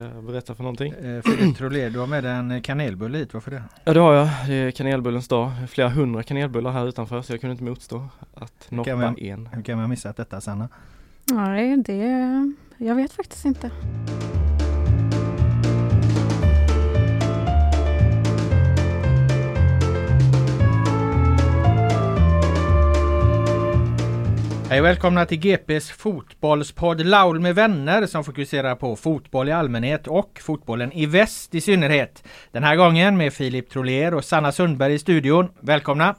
Eh, Berätta för någonting. Eh, Filip Trolé, du har med dig en kanelbulle hit, varför det? Ja det har jag. Det är kanelbullens dag. Flera hundra kanelbullar här utanför så jag kunde inte motstå att noppa man, en. hur kan man ha missat detta Sanna? Nej, det... Jag vet faktiskt inte. Hej och välkomna till GPs fotbollspodd Laul med vänner som fokuserar på fotboll i allmänhet och fotbollen i väst i synnerhet. Den här gången med Filip Trollér och Sanna Sundberg i studion. Välkomna!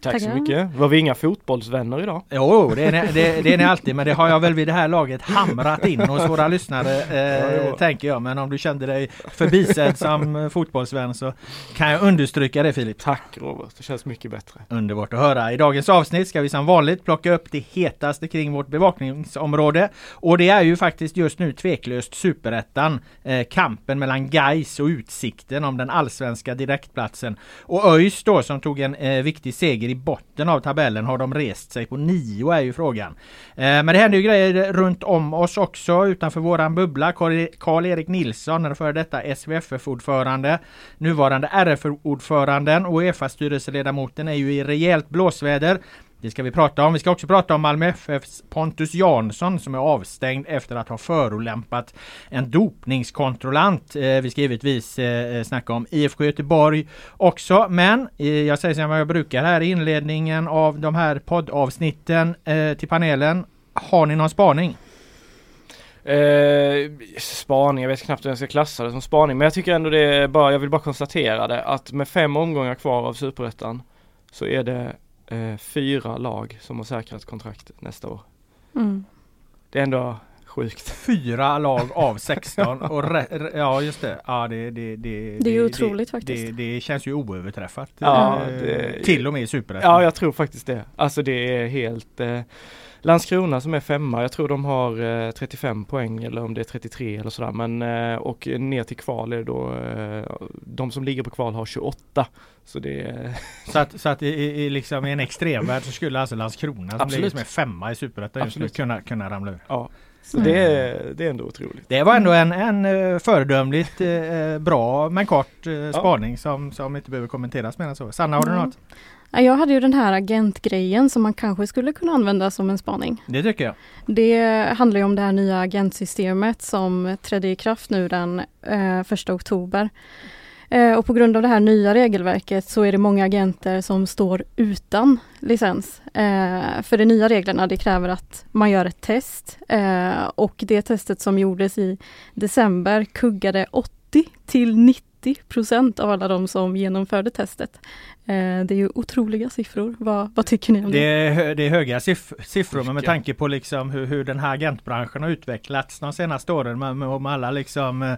Tack så mycket. Var vi inga fotbollsvänner idag? Jo, det är, ni, det, det är ni alltid, men det har jag väl vid det här laget hamrat in hos våra lyssnare, eh, jo. tänker jag. Men om du kände dig förbisedd som fotbollsvän så kan jag understryka det Filip. Tack Robert, det känns mycket bättre. Underbart att höra. I dagens avsnitt ska vi som vanligt plocka upp det hetaste kring vårt bevakningsområde. Och det är ju faktiskt just nu tveklöst superettan. Eh, kampen mellan Gais och Utsikten om den allsvenska direktplatsen. Och ÖIS då som tog en eh, viktig seger i botten av tabellen. Har de rest sig på nio är ju frågan. Eh, men det händer ju grejer runt om oss också utanför våran bubbla. Karl- e- Karl-Erik Nilsson, den före detta SVFF-ordförande, nuvarande RF-ordföranden och Uefa-styrelseledamoten är ju i rejält blåsväder. Det ska vi prata om. Vi ska också prata om Malmö FFs Pontus Jansson som är avstängd efter att ha förolämpat en dopningskontrollant. Eh, vi ska givetvis eh, eh, snacka om IFK Göteborg också. Men jag säger som jag brukar här i inledningen av de här poddavsnitten till panelen. Har ni någon spaning? Eh, spaning, jag vet knappt hur jag ska klassa det som spaning men jag tycker ändå det är bara, jag vill bara konstatera det att med fem omgångar kvar av Superettan så är det eh, fyra lag som har säkrat kontraktet nästa år. Mm. Det är ändå sjukt. Fyra lag av 16 och re, re, ja just det. Ja, det, det, det, Det är otroligt faktiskt. Det, det känns ju oöverträffat. Ja, Eh, det- till och med i Superettan. Ja, jag tror faktiskt det. Alltså det är helt eh, Landskrona som är femma, jag tror de har eh, 35 poäng eller om det är 33 eller sådär men eh, och ner till kval är det då eh, de som ligger på kval har 28. Så det är Så att, så att i, i, liksom i en extremvärld så skulle alltså Landskrona som Absolut. ligger som är femma i Superettan just nu Absolut. kunna, kunna ramla ur. ja. Så det är, det är ändå otroligt. Det var ändå en, en eh, föredömligt eh, bra men kort eh, spaning som, som inte behöver kommenteras mer än så. Sanna har du Mm. något? Ja, Jag hade ju den här agentgrejen som man kanske skulle kunna använda som en spaning. Det tycker jag. Det handlar ju om det här nya agentsystemet som trädde i kraft nu den eh, första oktober. Eh, och på grund av det här nya regelverket så är det många agenter som står utan licens. Eh, för de nya reglerna det kräver att man gör ett test eh, och det testet som gjordes i december kuggade 80 till 90 procent av alla de som genomförde testet. Eh, det är ju otroliga siffror. Vad, vad tycker ni om det? Det är, det är höga siff siffror men med tanke på liksom hur, hur den här agentbranschen har utvecklats de senaste åren med, med, med alla liksom eh,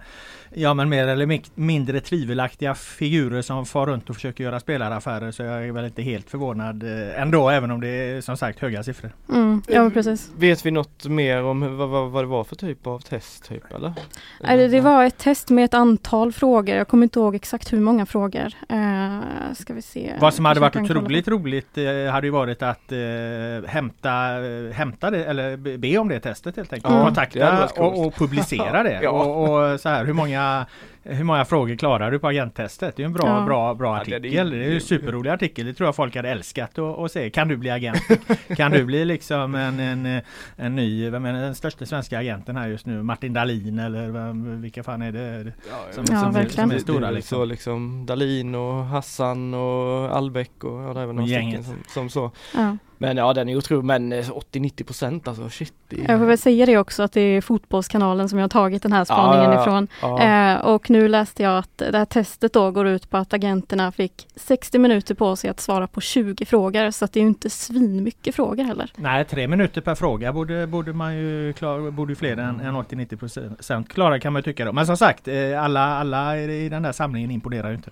Ja men mer eller mindre tvivelaktiga figurer som far runt och försöker göra spelaraffärer så jag är väl inte helt förvånad eh, ändå även om det är som sagt höga siffror. Mm, ja precis. Vet vi något mer om vad, vad, vad det var för typ av test typ eller? Det, det var ett test med ett antal frågor. Jag kommer inte ihåg exakt hur många frågor. Eh, ska vi se. Vad som hade varit otroligt roligt eh, hade ju varit att eh, hämta, eh, hämta det eller be, om det testet helt enkelt. Hade Kontakta och, och publicera det. Ja. och, och så här, hur många hur många frågor klarar du på agenttestet? Det är en bra, Ja. bra, bra Ja, det- artikel. det- Det är en superrolig artikel. Det tror jag folk hade älskat att, se. Kan du bli agent? kan du bli liksom en, en, en ny, vem är den största svenska agenten här just nu? Martin Dahlin eller vem, vilka fan är det? Som, Ja, som, är, verkligen. som är stora liksom. Så liksom Dalin och Hassan och Albeck och ja, det är väl några stycken som, som så. Ja. Men ja den är otrolig men eh, 80-90 procent alltså shit. är- Jag får väl säga det också att det är Fotbollskanalen som jag har tagit den här spaningen Ja, ja, ja. ifrån. Ja. Eh, och nu läste jag att det här testet då går ut på att agenterna fick 60 minuter på sig att svara på 20 frågor. Så att det är ju inte svin mycket frågor heller. Nej, tre minuter per fråga borde, borde man ju klara, borde fler än, än 80-90 procent klara kan man tycka då. Men som sagt, eh, alla, alla i den där samlingen imponerar ju inte.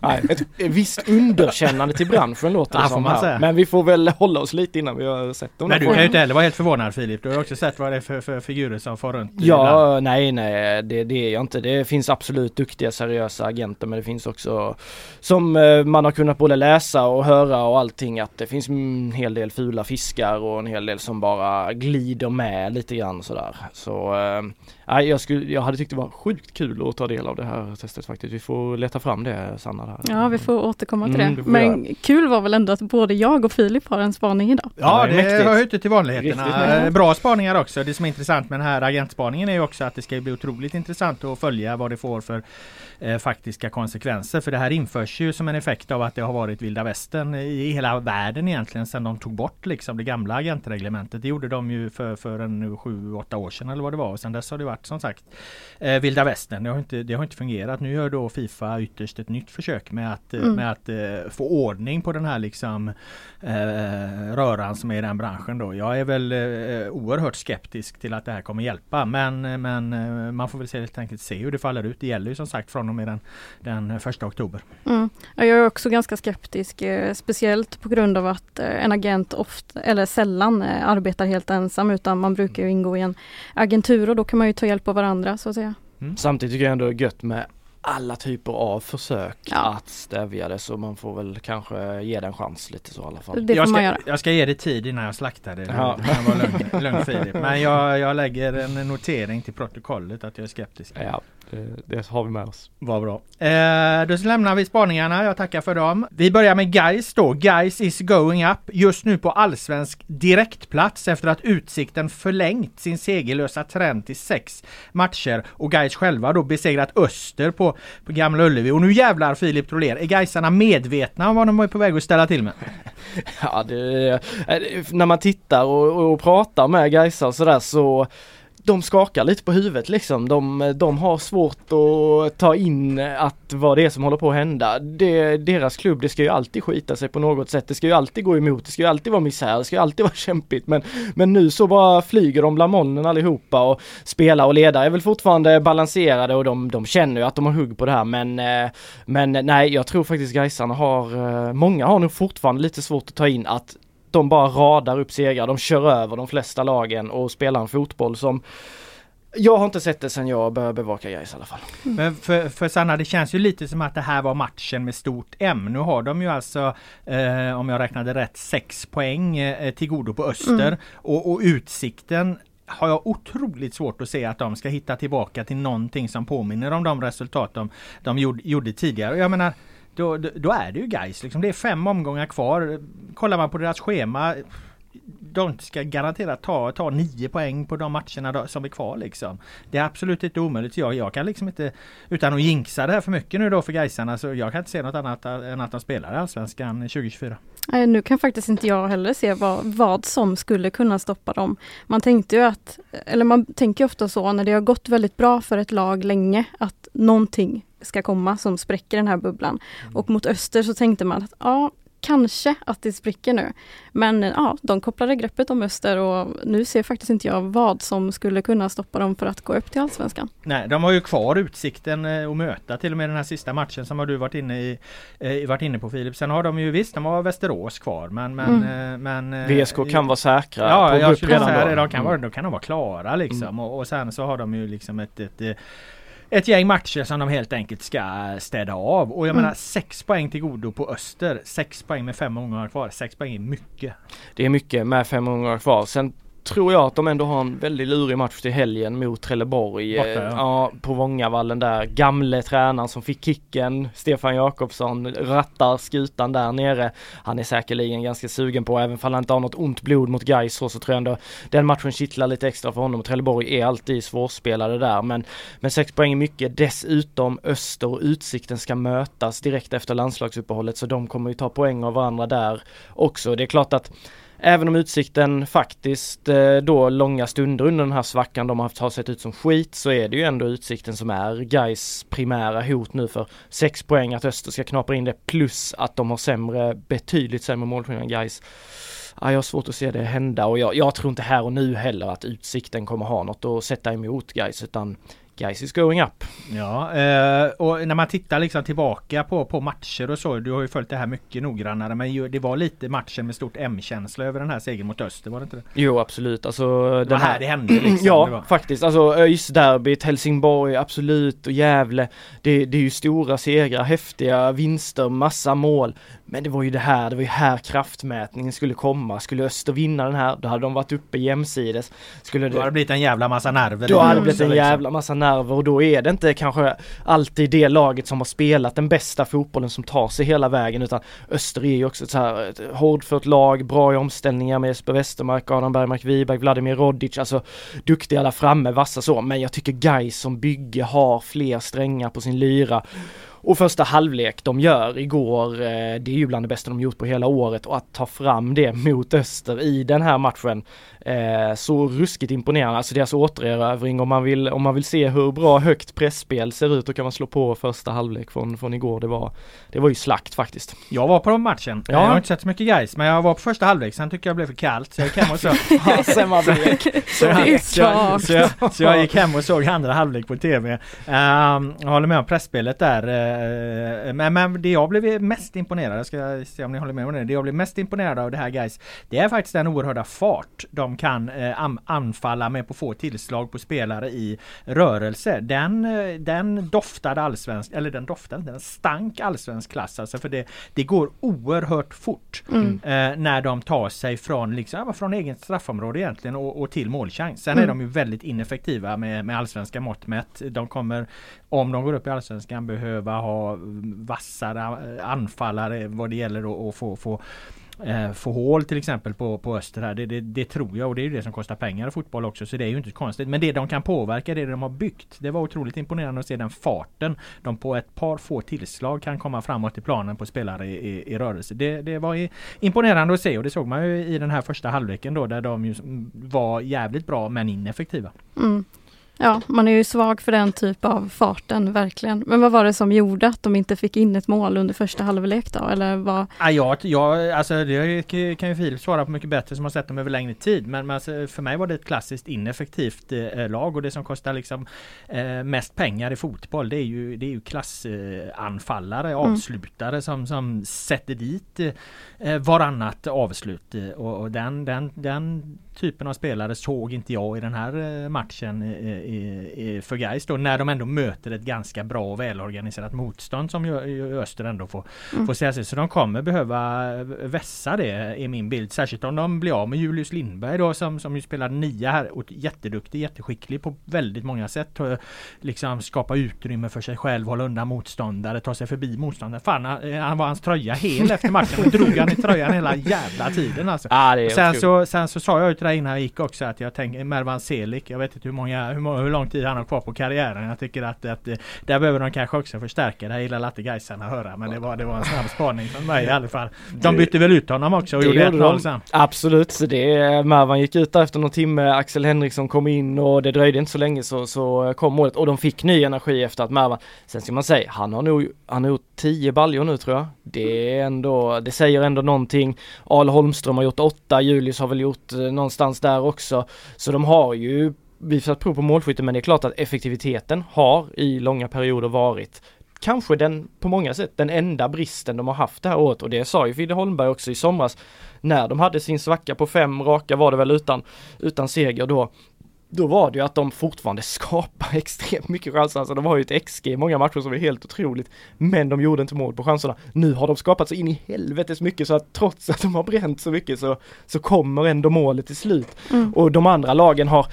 Nej, ett, visst underkännande till branschen låter det Ja, som. Men vi får väl hålla oss lite innan vi har sett dem. Nej, du kan ju inte heller vara helt förvånad Filip. Du har också sett vad det är för, för figurer som far runt. ibland. Ja, nej, nej, det, det är jag inte. Det finns absolut duktiga, seriösa agenter, men det finns också som eh, man har kunnat både läsa och höra och allting att det finns en hel del fula fiskar och en hel del som bara glider med lite grann sådär. Så eh, nej, jag, skulle, jag hade tyckt det var sjukt kul att ta del av det här testet faktiskt. Vi får leta fram det Sanna. Där. Ja, vi får återkomma till Mm, det. det Men kul var väl ändå att både jag och Filip har en spaning idag. Ja, det det hör ju inte till vanligheterna. Eh, Bra spaningar också. Det som är intressant med den här agentspaningen är ju också att det ska bli otroligt intressant att följa vad det får för eh, faktiska konsekvenser. För det här införs ju som en effekt av att det har varit vilda västern i hela världen egentligen sedan de tog bort liksom det gamla agentreglementet. Det gjorde de ju för, för en sju, åtta år sedan eller vad det var. Och sedan dess har det varit som sagt eh, vilda västern. Det har, inte, det har inte fungerat. Nu gör då Fifa ytterst ett nytt försök med att, eh, Mm. med att eh, få ordning på den här liksom eh, röran som är i den branschen då. Jag är väl eh, oerhört skeptisk till att det här kommer hjälpa men, men eh, man får väl se, helt enkelt se hur det faller ut. Det gäller ju som sagt från och med den, den första oktober. Mm. Ja, Jag är också ganska skeptisk, eh, speciellt på grund av att eh, en agent ofta, eller sällan eh, arbetar helt ensam utan man brukar ju ingå i en agentur och då kan man ju ta hjälp av varandra så att säga. Samtidigt tycker jag ändå det är gött med alla typer av försök Ja. att stävja det så man får väl kanske ge det en chans lite så i alla fall. Det jag, får man ska, göra. jag ska ge det tid innan jag slaktar det. Ja. Lugn, lugn. Men jag, jag lägger en notering till protokollet att jag är skeptisk. Ja, det, det har vi med oss. Vad bra. Eh, då lämnar vi spaningarna. Jag tackar för dem. Vi börjar med Geis då. Geis is going up. Just nu på allsvensk direktplats efter att Utsikten förlängt sin segerlösa trend till sex matcher och Geis själva då besegrat Öster på, på Gamla Ullevi. Och nu jävlar Filip Trolén, är Gaisarna medvetna om vad de är på väg att ställa till med? Ja, det, eh, när man tittar och, och pratar med Gaisa och sådär så de skakar lite på huvudet liksom. De, de har svårt att ta in att vad det är som håller på att hända. Det, deras klubb, det ska ju alltid skita sig på något sätt. Det ska ju alltid gå emot, det ska ju alltid vara misär, det ska ju alltid vara kämpigt. Men, men nu så bara flyger de bland molnen allihopa och spelar och ledare är väl fortfarande balanserade och de, de känner ju att de har hugg på det här. Men, eh, men nej, jag tror faktiskt Gaisarna har, eh, många har nog fortfarande lite svårt att ta in att de bara radar upp segrar, de kör över de flesta lagen och spelar en fotboll som jag har inte sett det sedan jag började bevaka Gais i alla fall. Men för, för Sanna, det känns ju lite som att det här var matchen med stort M. Nu har de ju alltså, eh, om jag räknade rätt, sex poäng eh, till godo på Öster. Mm. Och, och Utsikten har jag otroligt svårt att se att de ska hitta tillbaka till någonting som påminner om de resultat de, de gjorde, gjorde tidigare. Jag menar, då, då, då är det ju guys liksom. Det är fem omgångar kvar. Kollar man på deras schema de ska garanterat ta, ta nio poäng på de matcherna då, som är kvar liksom. Det är absolut inte omöjligt. Jag, jag kan liksom inte, utan att jinxa det här för mycket nu då för Gaisarna så jag kan inte se något annat än att de spelar i Allsvenskan 2024. Nej, nu kan faktiskt inte jag heller se vad, vad som skulle kunna stoppa dem. Man tänkte ju att, eller man tänker ofta så när det har gått väldigt bra för ett lag länge, att någonting ska komma som spräcker den här bubblan. Och mot öster så tänkte man att ja, kanske att det spricker nu. Men ja, de kopplade greppet om Öster och nu ser faktiskt inte jag vad som skulle kunna stoppa dem för att gå upp till Allsvenskan. Nej, de har ju kvar utsikten att möta till och med den här sista matchen som har du varit inne, i, eh, varit inne på Filip. Sen har de ju visst, de har Västerås kvar men... men, mm. eh, men eh, VSK kan vara säkra ja, på jag skulle säga det. De kan, vara, de kan de vara klara liksom. Mm. Och, och sen så har de ju liksom ett, ett, ett gäng matcher som de helt enkelt ska städa av. Och jag mm. menar 6 poäng till godo på Öster. 6 poäng med fem omgångar kvar. 6 poäng är mycket. Det är mycket med fem omgångar kvar. Sen tror jag att de ändå har en väldigt lurig match till helgen mot Trelleborg. Borta, ja. ja. på Vångavallen där. Gamle tränaren som fick kicken, Stefan Jakobsson, rattar skutan där nere. Han är säkerligen ganska sugen på, även om han inte har något ont blod mot Gais så, så tror jag ändå den matchen kittlar lite extra för honom. Trelleborg är alltid svårspelade där, men, men sex poäng är mycket. Dessutom Öster och Utsikten ska mötas direkt efter landslagsuppehållet, så de kommer ju ta poäng av varandra där också. Det är klart att Även om Utsikten faktiskt eh, då långa stunder under den här svackan de har haft har sett ut som skit så är det ju ändå Utsikten som är Gais primära hot nu för sex poäng att Öster ska knapra in det plus att de har sämre, betydligt sämre målskillnad än Gais. Ja, jag har svårt att se det hända och jag, jag, tror inte här och nu heller att Utsikten kommer ha något att sätta emot Gais utan Guys is going up. Ja, eh, och när man tittar liksom tillbaka på, på matcher och så. Du har ju följt det här mycket noggrannare. Men det var lite matchen med stort M-känsla över den här segern mot Öster, var det inte det? Jo, absolut. Alltså, det var här, det hände liksom. ja, faktiskt. Alltså ÖIS-derbyt, Helsingborg, absolut och Gävle. Det, det är ju stora segrar, häftiga vinster, massa mål. Men det var ju det här, det var ju här kraftmätningen skulle komma. Skulle Öster vinna den här, då hade de varit uppe jämsides. Skulle det, då hade det blivit en jävla massa nerver. Då hade det blivit en jävla massa nerver och då är det inte kanske alltid det laget som har spelat den bästa fotbollen som tar sig hela vägen utan Öster är ju också ett så här ett hårdfört lag, bra i omställningar med Jesper Westermark, Adam Bergmark Wiberg, Vladimir Rodic, alltså duktiga där framme, vassa så. Men jag tycker Gais som bygge har fler strängar på sin lyra. Och första halvlek de gör igår, eh, det är ju bland det bästa de gjort på hela året och att ta fram det mot Öster i den här matchen Eh, så ruskigt imponerande, alltså deras återerövring om man vill, om man vill se hur bra högt pressspel ser ut då kan man slå på första halvlek från, från igår. Det var, det var ju slakt faktiskt. Jag var på matchen. Ja. Jag har inte sett så mycket guys men jag var på första halvlek. Sen tyckte jag det blev för kallt så jag gick hem och så. sen var så, jag, så, så, jag, så jag gick hem och såg andra halvlek på TV. Um, jag håller med om pressspelet där. Uh, men, men det jag blev mest imponerad, jag ska se om ni håller med om det. Det jag blev mest imponerad av det här guys. Det är faktiskt den oerhörda fart de de kan eh, anfalla med på få tillslag på spelare i rörelse. Den, eh, den doftade allsvensk, eller den doftade den stank allsvensk klass alltså för det, det går oerhört fort mm. eh, när de tar sig från, liksom, från eget straffområde egentligen och, och till målchans. Sen mm. är de ju väldigt ineffektiva med, med allsvenska mått mätt. De kommer, om de går upp i allsvenskan, behöva ha vassare anfallare vad det gäller att få, få eh, få hål till exempel på, på Öster här. Det, det, det, tror jag och det är ju det som kostar pengar i fotboll också så det är ju inte konstigt. Men det de kan påverka, det de har byggt. Det var otroligt imponerande att se den farten. De på ett par få tillslag kan komma framåt i planen på spelare i, i, i rörelse. Det, det var imponerande att se och det såg man ju i den här första halvleken då där de ju var jävligt bra men ineffektiva. Mm. Ja, man är ju svag för den typ av farten, verkligen. Men vad var det som gjorde att de inte fick in ett mål under första halvlek då? Eller vad? Ja, jag, jag, alltså det kan ju Filip svara på mycket bättre som har sett dem över längre tid. Men, men alltså, för mig var det ett klassiskt ineffektivt eh, lag och det som kostar liksom eh, mest pengar i fotboll det är ju, det är ju klassanfallare, eh, avslutare som, som sätter dit eh, varannat avslut. Och, och den, den, den typen av spelare såg inte jag i den här eh, matchen i, i, för Gais då när de ändå möter ett ganska bra och välorganiserat motstånd som Öster ändå får, mm. får säga sig. Så de kommer behöva vässa det i min bild. Särskilt om de blir av med Julius Lindberg då som, som ju spelar nia här och jätteduktig, jätteskicklig på väldigt många sätt. Liksom skapa utrymme för sig själv, hålla undan motståndare, ta sig förbi motståndare. Fan, han var hans tröja hel efter matchen och drog han i tröjan hela jävla tiden alltså. Ah, sen, så, sen så sa jag ju till dig innan jag gick också att jag tänker Mervan Selik, jag vet inte hur många, hur må- hur lång tid han har kvar på karriären. Jag tycker att, att eh, där behöver de kanske också förstärka. Det här gillar Latte Gaisarna att höra men det var, det var en snabb spaning från mig i alla fall. De bytte väl ut honom också och Det gjorde gjorde 1-0 de. sen. Absolut, så det, Mervan gick ut där efter någon timme, Axel Henriksson kom in och det dröjde inte så länge så, så kom målet och de fick ny energi efter att Mervan, sen ska man säga, han har nog, han har gjort 10 baljor nu tror jag. Det är ändå, det säger ändå någonting. Ale Holmström har gjort 8, Julius har väl gjort eh, någonstans där också. Så de har ju visat prov på målskytte men det är klart att effektiviteten har i långa perioder varit kanske den, på många sätt, den enda bristen de har haft det här året och det sa ju Fidde Holmberg också i somras när de hade sin svacka på fem raka var det väl utan, utan seger då. Då var det ju att de fortfarande skapar extremt mycket chanser, alltså de har ju ett XG i många matcher som är helt otroligt. Men de gjorde inte mål på chanserna. Nu har de skapat så in i helvetes mycket så att trots att de har bränt så mycket så, så kommer ändå målet till slut. Mm. Och de andra lagen har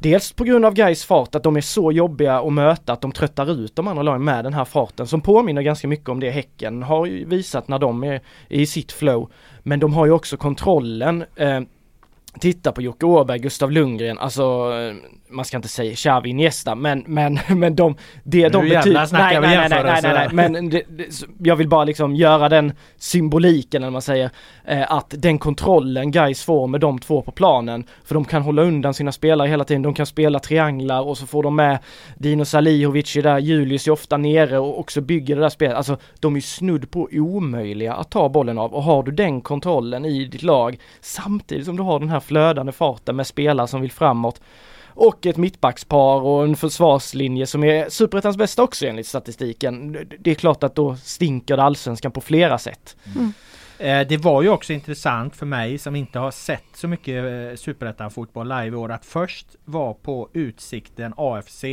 Dels på grund av Gais fart, att de är så jobbiga att möta, att de tröttar ut de andra lagen med den här farten som påminner ganska mycket om det Häcken har visat när de är i sitt flow. Men de har ju också kontrollen. Eh, titta på Jocke Åberg, Gustav Lundgren, alltså eh, man ska inte säga Xavi Iniesta men, men, men de, det de betyder, nej, nej, nej, nej, nej, nej, jämförelse. men det, det, jag vill bara liksom göra den symboliken eller man säger, eh, att den kontrollen guys får med de två på planen, för de kan hålla undan sina spelare hela tiden, de kan spela trianglar och så får de med Dino Salihovic är där, Julius är ofta nere och också bygger det där spelet, alltså de är snudd på omöjliga att ta bollen av och har du den kontrollen i ditt lag samtidigt som du har den här flödande farten med spelare som vill framåt och ett mittbackspar och en försvarslinje som är superettans bästa också enligt statistiken. Det är klart att då stinker det allsvenskan på flera sätt. Eh, Det var ju också intressant för mig som inte har sett så mycket eh, Superettan fotboll live i år att först vara på Utsikten AFC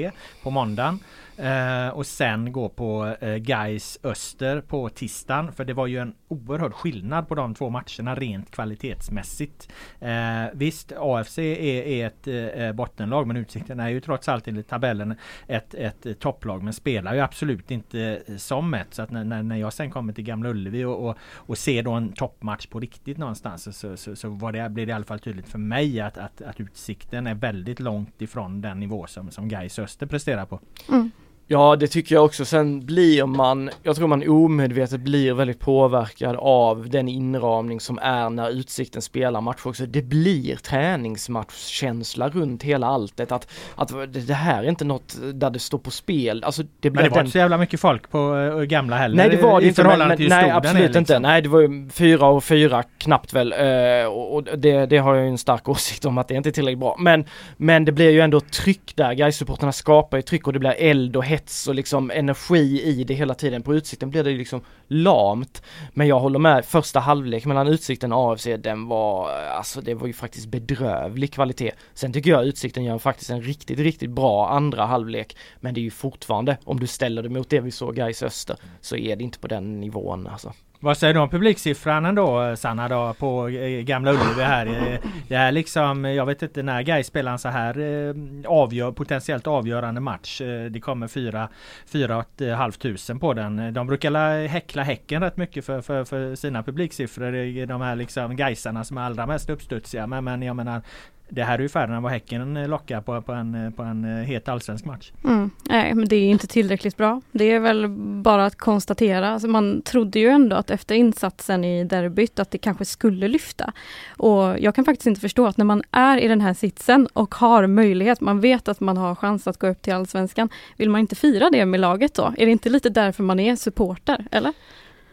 på måndagen eh, och sen gå på eh, Gais Öster på tisdagen för det var ju en oerhörd skillnad på de två matcherna rent kvalitetsmässigt. Eh, visst AFC är, är ett eh, bottenlag men Utsikten är ju trots allt enligt tabellen ett, ett eh, topplag men spelar ju absolut inte eh, som ett. Så att när, när, jag sen kommer till Gamla Ullevi och, och, och ser då en toppmatch på riktigt någonstans så, så, så, så var det, blir det i alla fall tydligt för mig att, att, att Utsikten är väldigt långt ifrån den nivå som, som Gais Öster presterar på. Mm. Ja det tycker jag också. Sen blir man, jag tror man omedvetet blir väldigt påverkad av den inramning som är när Utsikten spelar match också. Det blir träningsmatchkänsla runt hela alltet. Att, att det här är inte något där det står på spel. Alltså det Men blir det var den inte så jävla mycket folk på uh, Gamla heller. Nej det var det inte, men, men, till nej absolut inte. liksom. Nej det var ju fyra och fyra knappt väl eh, och det, det har jag ju en stark åsikt om att det inte är tillräckligt bra. Men, men det blir ju ändå tryck där, Gais-supporterna skapar ju tryck och det blir eld och hets och liksom energi i det hela tiden. På Utsikten blir det ju liksom lamt. Men jag håller med, första halvlek mellan Utsikten och AFC den var, alltså det var ju faktiskt bedrövlig kvalitet. Sen tycker jag Utsikten gör faktiskt en riktigt, riktigt bra andra halvlek. Men det är ju fortfarande, om du ställer det mot det vi såg Gais Öster, så är det inte på den nivån alltså. Vad säger du om publiksiffran ändå Sanna då på eh, Gamla Ullevi här? Eh, det är liksom, jag vet inte när Gais spelar en så här eh, avgör, potentiellt avgörande match. Det kommer fyra, fyra och ett halvt tusen på den. De brukar häckla Häcken rätt mycket för, för, för sina publiksiffror. De här liksom Gaisarna som är allra mest uppstudsiga. Men, men jag menar det här är ju färre än vad Häcken eh, lockar på, på, en, eh, på en eh, het allsvensk match. Mm. Nej, men det är inte tillräckligt bra. Det är väl bara att konstatera. Alltså man trodde ju ändå att efter insatsen i derbyt att det kanske skulle lyfta. Och jag kan faktiskt inte förstå att när man är i den här sitsen och har möjlighet, man vet att man har chans att gå upp till Allsvenskan, vill man inte fira det med laget då? Är det inte lite därför man är supporter, eller?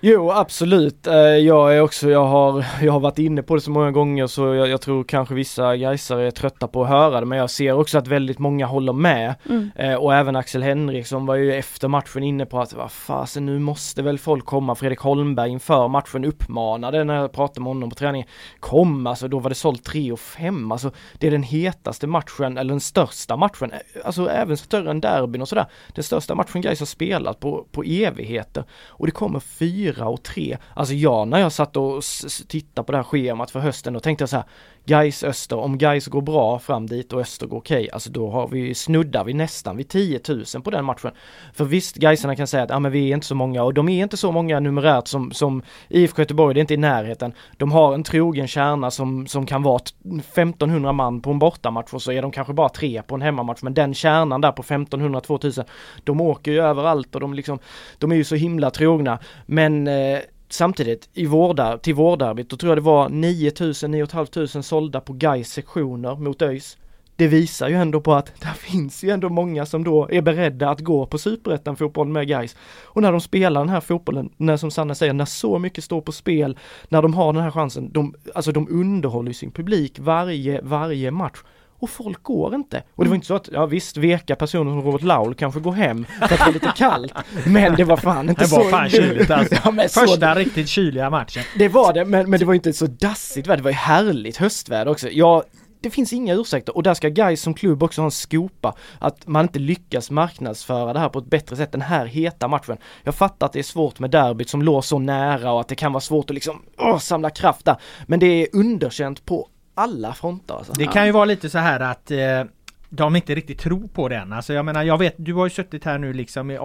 Jo absolut, Eh, jag är också, jag har, jag har varit inne på det så många gånger så jag, jag tror kanske vissa gaisare är trötta på att höra det men jag ser också att väldigt många håller med. Mm. Eh, och även Axel Henriksson var ju efter matchen inne på att vad fasen nu måste väl folk komma. Fredrik Holmberg inför matchen uppmanade när jag pratade med honom på träningen. Kom alltså, då var det sålt 3 och 5. Alltså det är den hetaste matchen, eller den största matchen, eh, alltså även större än derbyn och sådär. Den största matchen Gais har spelat på, på evigheter. Och det kommer fyra och tre. Alltså jag när jag satt och tittade på det här schemat för hösten då tänkte jag så här, Gais Öster, om Gais går bra fram dit och Öster går okej, alltså då har vi, snuddar vi nästan vid 10 000 på den matchen. För visst, Gaisarna kan säga att ja, men vi är inte så många och de är inte så många numerärt som, som IFK Göteborg, det är inte i närheten. De har en trogen kärna som, som kan vara 1500 man på en bortamatch och så är de kanske bara tre på en hemmamatch. Men den kärnan där på 1500-2000, de åker ju överallt och de liksom, de är ju så himla trogna. Men eh, samtidigt i vårdar, till vårdarbetet, då tror jag det var 9000, 9500 sålda på Gais sektioner mot ÖIS. Det visar ju ändå på att det finns ju ändå många som då är beredda att gå på superettan fotboll med Gais. Och när de spelar den här fotbollen, när som Sanna säger, när så mycket står på spel, när de har den här chansen, de, alltså de underhåller ju sin publik varje, varje match och folk går inte. Och det var inte så att, ja visst, veka personer som Robert Laul kanske går hem för att det var lite kallt. Men det var fan inte så. Det var fan kyligt alltså. Ja, Första så, riktigt kyliga matchen. det var det, men, men det var inte så dassigt väder, det var ju härligt höstväder också. Ja, det finns inga ursäkter och där ska guys som klubb också ha en skopa att man inte lyckas marknadsföra det här på ett bättre sätt den här heta matchen. Jag fattar att det är svårt med derbyt som låg så nära och att det kan vara svårt att liksom åh, samla kraft där. Men det är underkänt på alla fronter alltså. Det kan ju vara lite så här att eh, de inte riktigt tror på den. Alltså jag menar, jag vet, du har ju suttit här nu liksom i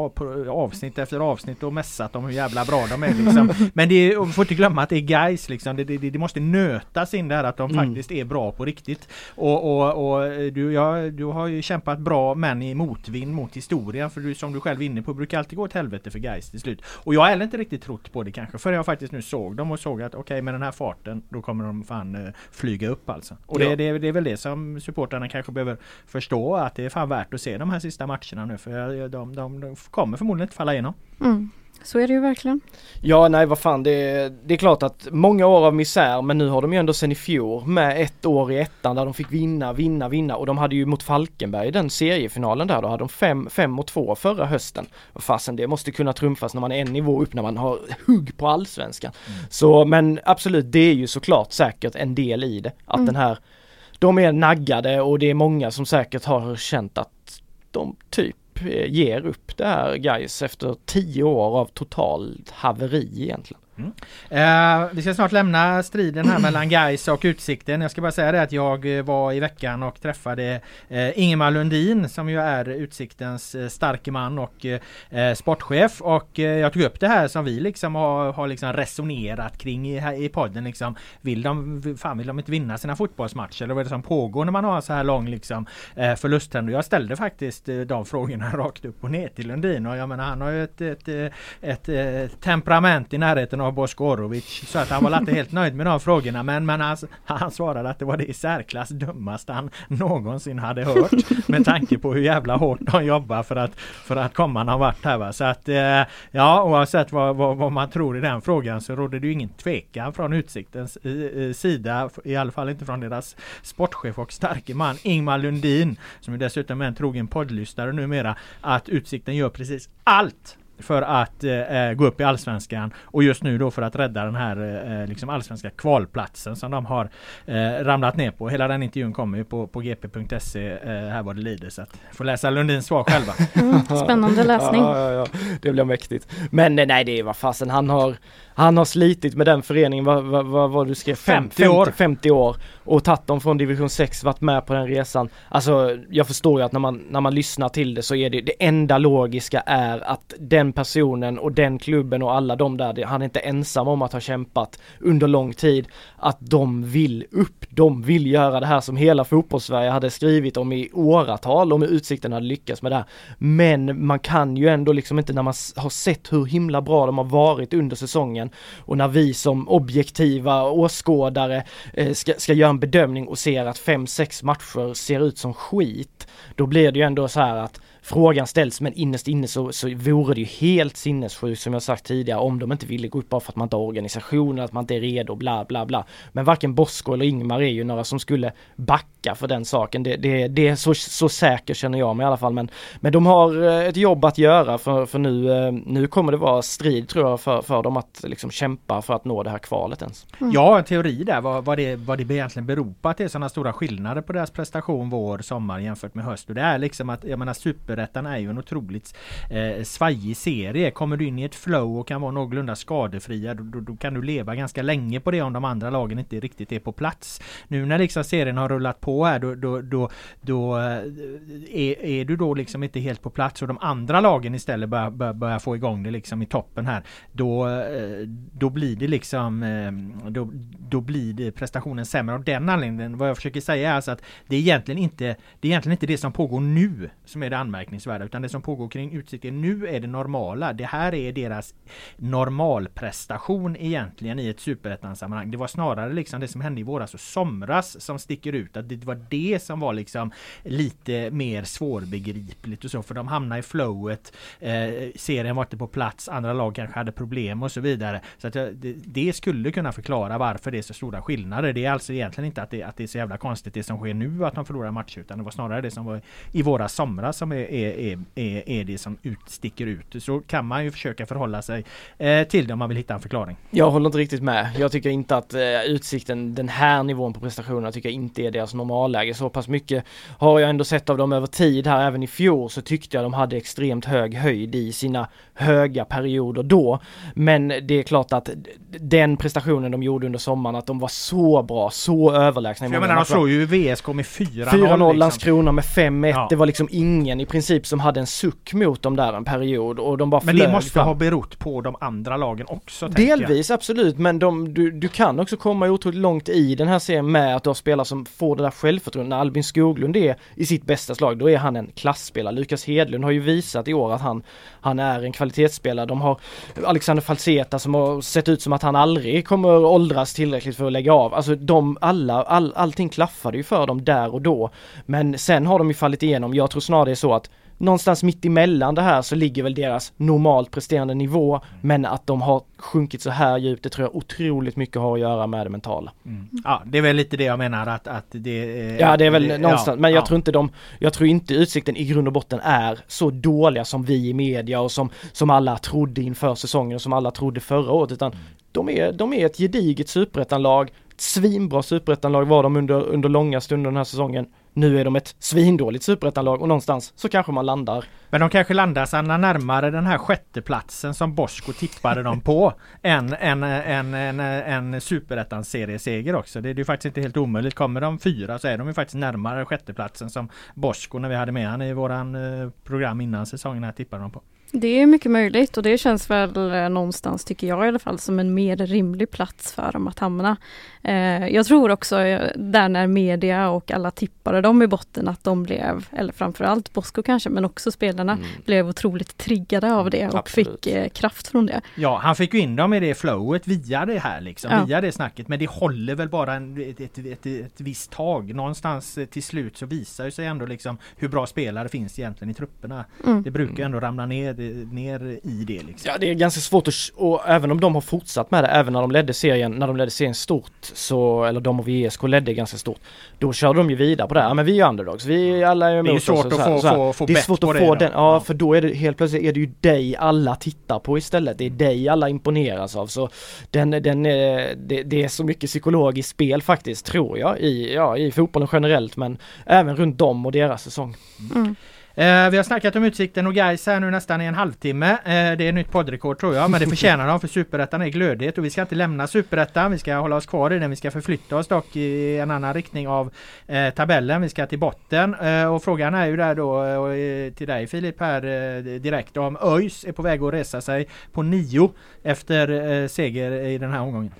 avsnitt efter avsnitt och mässat om hur jävla bra de är liksom. Men det är, får inte glömma att det är guys liksom. Det, det, det måste nötas in där att de Mm. faktiskt är bra på riktigt. Och, och, och du, ja, du har ju kämpat bra men i motvind mot historien. För du, som du själv är inne på brukar alltid gå åt helvete för guys till slut. Och jag har heller inte riktigt trott på det kanske. För jag faktiskt nu såg dem och såg att okej med den här farten då kommer de fan eh, flyga upp alltså. Och det, Ja. det, det är väl det som supportrarna kanske behöver förstå att det är fan värt att se de här sista matcherna nu för de, de, de kommer förmodligen inte falla igenom. Mm. Så är det ju verkligen. Ja, nej vad fan, det, det är klart att många år av misär, men nu har de ju ändå sen i fjol med ett år i ettan där de fick vinna, vinna, vinna och de hade ju mot Falkenberg den seriefinalen där, då hade de 5 fem och 2 förra hösten. Fasen, det måste kunna trumfas när man är en nivå upp när man har hugg på allsvenskan. Så, men absolut, det är ju såklart säkert en del i det, att Mm. den här, de är naggade och det är många som säkert har känt att de typ eh, ger upp det här guys efter tio år av totalt haveri egentligen. Eh, vi ska snart lämna striden här mellan Gais och Utsikten. Jag ska bara säga det att jag eh, var i veckan och träffade eh, Ingemar Lundin som ju är Utsiktens eh, starke man och eh, eh sportchef. Och eh, jag tog upp det här som vi liksom har, har liksom resonerat kring i, här i podden. Liksom. Vill, de, fan, vill de inte vinna sina fotbollsmatcher? Eller vad är det som pågår när man har så här lång liksom, förlusttrend? Jag ställde faktiskt de frågorna rakt upp och ner till Lundin. Och jag menar han har ju ett, ett, ett, ett, temperament i närheten av Bosko Orovic. Så att han var inte helt nöjd med de frågorna. Men, men han, han svarade att det var det i särklass dummaste han någonsin hade hört. Med tanke på hur jävla hårt de jobbar för att, för att komma någon vart här va. Så att eh, ja oavsett vad, vad, vad man tror i den frågan så råder det ju ingen tvekan från Utsiktens i, i sida. I alla fall inte från deras sportchef och starke man Ingmar Lundin. Som ju dessutom är en trogen poddlyssnare numera. Att Utsikten gör precis allt för att eh, gå upp i Allsvenskan och just nu då för att rädda den här eh, liksom allsvenska kvalplatsen som de har eh, ramlat ner på. Hela den intervjun kommer ju på, på gp.se eh, här vad det lider så att får läsa Lundins svar själva. Mm. Spännande läsning. Ja, ja, ja. Det blir mäktigt. Men eh, nej, det är vad fasen han har han har slitit med den föreningen, vad, vad, vad, vad du skrev? Fem- 50 år. 50 år och tagit dem från division 6, varit med på den resan. Alltså jag förstår ju att när man, när man lyssnar till det så är det, det enda logiska är att den personen och den klubben och alla de där, han är inte ensam om att ha kämpat under lång tid, att de vill upp, de vill göra det här som hela fotbollssverige hade skrivit om i åratal om Utsikten hade lyckats med det här. Men man kan ju ändå liksom inte när man har sett hur himla bra de har varit under säsongen och när vi som objektiva åskådare eh, ska, ska göra en bedömning och ser att fem sex matcher ser ut som skit. Då blir det ju ändå så här att frågan ställs men innerst inne så, så vore det ju helt sinnessjukt som jag sagt tidigare om de inte ville gå upp bara för att man inte har organisationen, att man inte är redo, bla bla bla. Men varken Bosko eller Ingmar är ju några som skulle backa för den saken. Det, det, det är så, så säker känner jag mig i alla fall. Men, men de har eh, ett jobb att göra för, för nu, eh, nu kommer det vara strid tror jag för, för dem att liksom kämpa för att nå det här kvalet ens. Ja, en teori där vad, vad, det, vad det egentligen beror på att det är sådana stora skillnader på deras prestation vår, sommar jämfört med höst. Och det är liksom att, jag menar super Superettan är ju en otroligt eh, svajig serie. Kommer du in i ett flow och kan vara någorlunda skadefria då, då, då, kan du leva ganska länge på det om de andra lagen inte riktigt är på plats. Nu när liksom serien har rullat på här då, då, då, då eh, är, är du då liksom inte helt på plats och de andra lagen istället börjar, börjar, börjar få igång det liksom i toppen här. Då, eh, då blir det liksom eh, då, då blir det prestationen sämre av den anledningen. Vad jag försöker säga är alltså att det är egentligen inte det är egentligen inte det som pågår nu som är det anmärkningsvärda utan det som pågår kring Utsikten nu är det normala. Det här är deras normalprestation egentligen i ett superettan-sammanhang. Det var snarare liksom det som hände i våras och somras som sticker ut. Att det var det som var liksom lite mer svårbegripligt och så för de hamnar i flowet. Eh, serien var inte på plats, andra lag kanske hade problem och så vidare. Så att det, det skulle kunna förklara varför det är så stora skillnader. Det är alltså egentligen inte att det, att det är så jävla konstigt det som sker nu att de förlorar matcher utan det var snarare det som var i våra somras som är, är, är, är det som ut, sticker ut. Så kan man ju försöka förhålla sig eh, till det om man vill hitta en förklaring. Jag håller inte riktigt med. Jag tycker inte att eh, Utsikten, den här nivån på prestationerna tycker jag inte är deras normalläge. Så pass mycket har jag ändå sett av dem över tid här. Även i fjol så tyckte jag de hade extremt hög höjd i sina höga perioder då. Men det är klart att den prestationen de gjorde under sommaren, att de var så bra, så överlägsna. jag menar de slog ju VSK med 4-0. 4-0, liksom. Landskrona med 5-1. Ja. Det var liksom ingen i princip som hade en suck mot dem där en period och de bara Men det måste fram. ha berott på de andra lagen också? Delvis absolut, men de, du, du kan också komma otroligt långt i den här serien med att du har spelare som får det där självförtroendet. När Albin Skoglund är i sitt bästa slag, då är han en klassspelare. Lukas Hedlund har ju visat i år att han, han är en kvalitetsspelare. De har Alexander Falseta som har sett ut som att han aldrig kommer åldras tillräckligt för att lägga av. Alltså de alla, all, allting klaffade ju för dem där och då. Men sen har de ju fallit igenom. Jag tror snarare det är så att någonstans mitt emellan det här så ligger väl deras normalt presterande nivå men att de har sjunkit så här djupt det tror jag otroligt mycket har att göra med det mentala. Mm. Ja det är väl lite det jag menar att, att det är, Ja det är väl det, någonstans ja, men jag ja. tror inte de Jag tror inte Utsikten i grund och botten är så dåliga som vi i media och som, som alla trodde inför säsongen och som alla trodde förra året utan mm. de, är, de är ett gediget superettanlag Svinbra superettanlag var de under, under långa stunder den här säsongen nu är de ett svindåligt superettanlag och någonstans så kanske man landar. Men de kanske landar Sanna närmare den här sjätteplatsen som Bosko tippade dem på än en, en, en, en superettans serieseger också. Det är ju faktiskt inte helt omöjligt. Kommer de fyra så är de ju faktiskt närmare sjätteplatsen som Bosko när vi hade med han i våran eh, program innan säsongen här tippade de på. Det är mycket möjligt och det känns väl eh, någonstans, tycker jag i alla fall, som en mer rimlig plats för dem att hamna. Eh, jag tror också eh, där när media och alla tippade dem i botten att de blev, eller framförallt Bosko kanske, men också spelarna mm. blev otroligt triggade av det och Absolut. fick kraft från det. Ja, han fick ju in dem i det flowet via det här liksom, ja. via det snacket. Men det håller väl bara en, ett, ett, ett, ett visst tag. Någonstans till slut så visar sig ändå liksom hur bra spelare finns egentligen i trupperna. Mm. Det brukar ändå ramla ner ner i det liksom. Ja det är ganska svårt att, och även om de har fortsatt med det, även när de ledde serien, när de ledde serien stort, så, eller de och VSK ledde ganska stort, då körde de ju vidare på det. Ja men vi är underdogs, vi alla är emot oss. Det är svårt att få, få, få Det är svårt att få den, ja, ja, för då är det helt plötsligt är det ju dig alla tittar på istället. Det är dig alla imponeras av. Så den, den, det, det är så mycket psykologiskt spel faktiskt, tror jag, i, ja, i fotbollen generellt men även runt dem och deras säsong. Mm. Eh, vi har snackat om Utsikten och Gais här nu nästan i en halvtimme. Eh, det är nytt poddrekord tror jag, men det förtjänar de för Superettan är glödhet och vi ska inte lämna Superettan. Vi ska hålla oss kvar i den. Vi ska förflytta oss dock i en annan riktning av eh, tabellen. Vi ska till botten eh, och frågan är ju där då eh, eh, till dig Filip här eh, direkt om ÖIS är på väg att resa sig på nio efter eh, seger i den här omgången.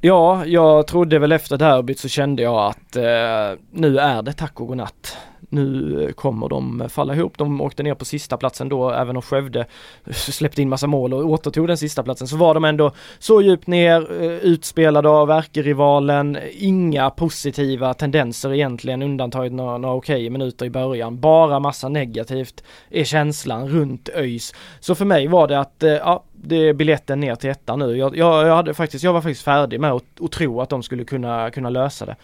Ja, jag trodde väl efter derbyt så kände jag att eh, nu är det tack och godnatt nu kommer de falla ihop. De åkte ner på sista platsen då, även om Skövde släppte in massa mål och återtog den sista platsen så var de ändå så djupt ner, eh, utspelade av ärkerivalen, inga positiva tendenser egentligen, undantaget några, några okej minuter i början. Bara massa negativt är känslan runt ÖIS. Så för mig var det att, eh, ja, det är biljetten ner till ettan nu. Jag, jag, jag, hade faktiskt, jag var faktiskt färdig med att, att tro att de skulle kunna, kunna lösa det.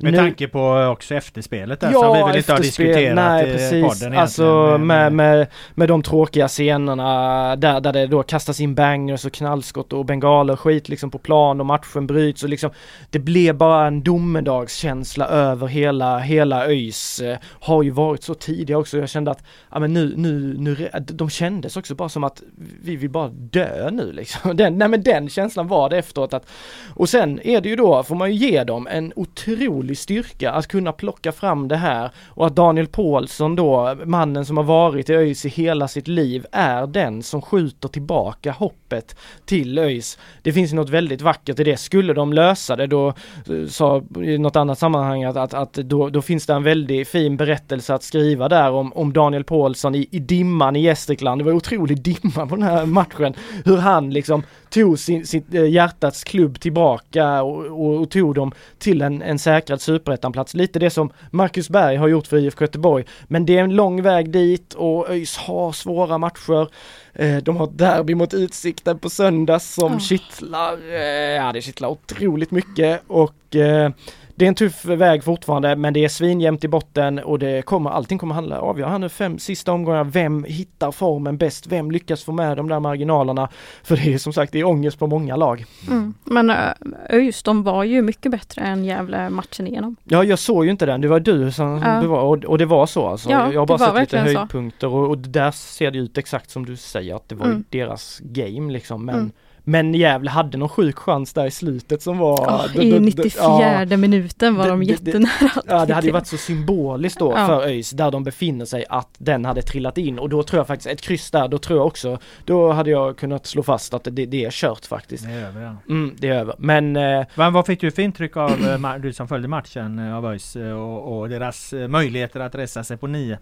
Med nu- tanke på också efterspelet där som vi väl inte har diskuterat Nej, i precis. podden egentligen. Alltså med, med, med de tråkiga scenerna där, där det då kastas in bangers och knallskott och bengaler och skit liksom på plan och matchen bryts och liksom det blev bara en domedagskänsla över hela, hela ÖIS. Eh, har ju varit så tidiga också. Jag kände att, ja men nu, nu, nu, de kändes också bara som att vi vill bara dö nu liksom. Den, nej men den känslan var det efteråt att, och sen är det ju då, får man ju ge dem en otrolig styrka att kunna plocka fram det här och att Daniel Paulsson då, mannen som har varit i ÖIS i hela sitt liv, är den som skjuter tillbaka hoppet till ÖIS. Det finns något väldigt vackert i det. Skulle de lösa det då, eh, sa i något annat sammanhang att, att, att då, då finns det en väldigt fin berättelse att skriva där om, om Daniel Paulsson i, i dimman i Gästrikland. Det var otrolig dimma på den här matchen. Hur han liksom tog sin, sitt eh, hjärtats klubb tillbaka och, och, och tog dem till en, en säkrad superettanplats. Lite det som Marcus Berg har gjort för IFK Göteborg. Men det är en lång väg dit och ÖIS har svåra matcher. Eh, De har ett derby mot Utsikten på söndag som Ja. kittlar, eh, ja det kittlar otroligt mycket och eh, det är en tuff väg fortfarande men det är svinjämnt i botten och det kommer, allting kommer handla, avgöra här nu fem sista omgångar, vem hittar formen bäst, vem lyckas få med de där marginalerna? För det är som sagt, det är ångest på många lag. Mm. Men Ö- ÖIS, de var ju mycket bättre än Gävle matchen igenom. Ja, jag såg ju inte den, det var du som Ja. bevar, och, och det var så alltså. Ja, jag har bara var sett lite höjdpunkter och, och där ser det ut exakt som du säger att det var Mm. deras game liksom. Men, Mm. Men Gävle hade någon sjuk chans där i slutet som var... D- I d- d- 94 ja. minuten var de det- det- jättenära att Ja det hade ju varit så symboliskt då Ja. för ÖIS där de befinner sig att den hade trillat in och då tror jag faktiskt ett kryss där, då tror jag också, då hade jag kunnat slå fast att det, det är kört faktiskt. Det är över ja. Mm, det är över. Men eh, Men vad fick du för intryck av, eh, du som följde matchen eh, av ÖIS och, och deras möjligheter att resa sig på nio?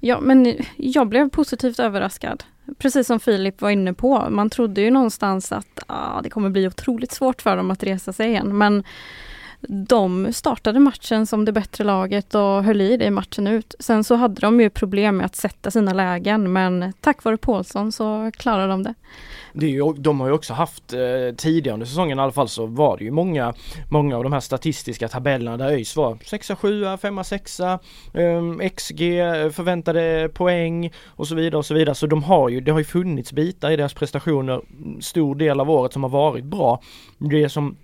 Ja, men jag blev positivt överraskad. Precis som Filip var inne på. Man trodde ju någonstans att ah, det kommer bli otroligt svårt för dem att resa sig igen. Men de startade matchen som det bättre laget och höll i det matchen ut. Sen så hade de ju problem med att sätta sina lägen men tack vare Paulsson så klarade de det. det är ju, de har ju också haft eh, tidigare under säsongen i alla fall så var det ju många, många av de här statistiska tabellerna där ÖIS var 6 7 5 6 um, XG, förväntade poäng och så vidare och så vidare. Så de har ju, det har ju funnits bitar i deras prestationer stor del av året som har varit bra. Det som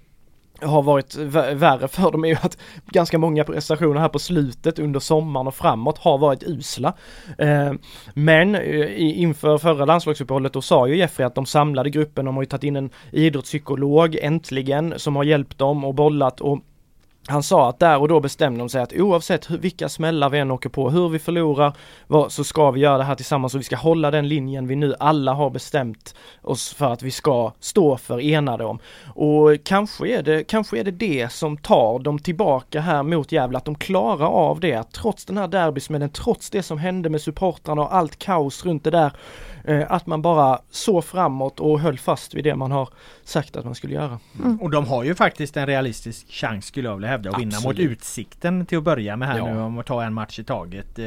har varit värre för dem är ju att ganska många prestationer här på slutet under sommaren och framåt har varit usla. Eh, men eh, inför förra landslagsuppehållet då sa ju Jeffrey att de samlade gruppen, de har ju tagit in en idrottspsykolog äntligen som har hjälpt dem och bollat och han sa att där och då bestämde de sig att oavsett hur, vilka smällar vi än åker på, hur vi förlorar, vad, så ska vi göra det här tillsammans och vi ska hålla den linjen vi nu alla har bestämt oss för att vi ska stå för enade om. Och kanske är det, kanske är det det som tar dem tillbaka här mot Gävle, att de klarar av det, att trots den här derbysmällen, trots det som hände med supportrarna och allt kaos runt det där, att man bara såg framåt och höll fast vid det man har sagt att man skulle göra. Och de har ju faktiskt en realistisk chans skulle jag vilja hävda att vinna mot. Utsikten till att börja med här Ja. nu om att ta en match i taget eh,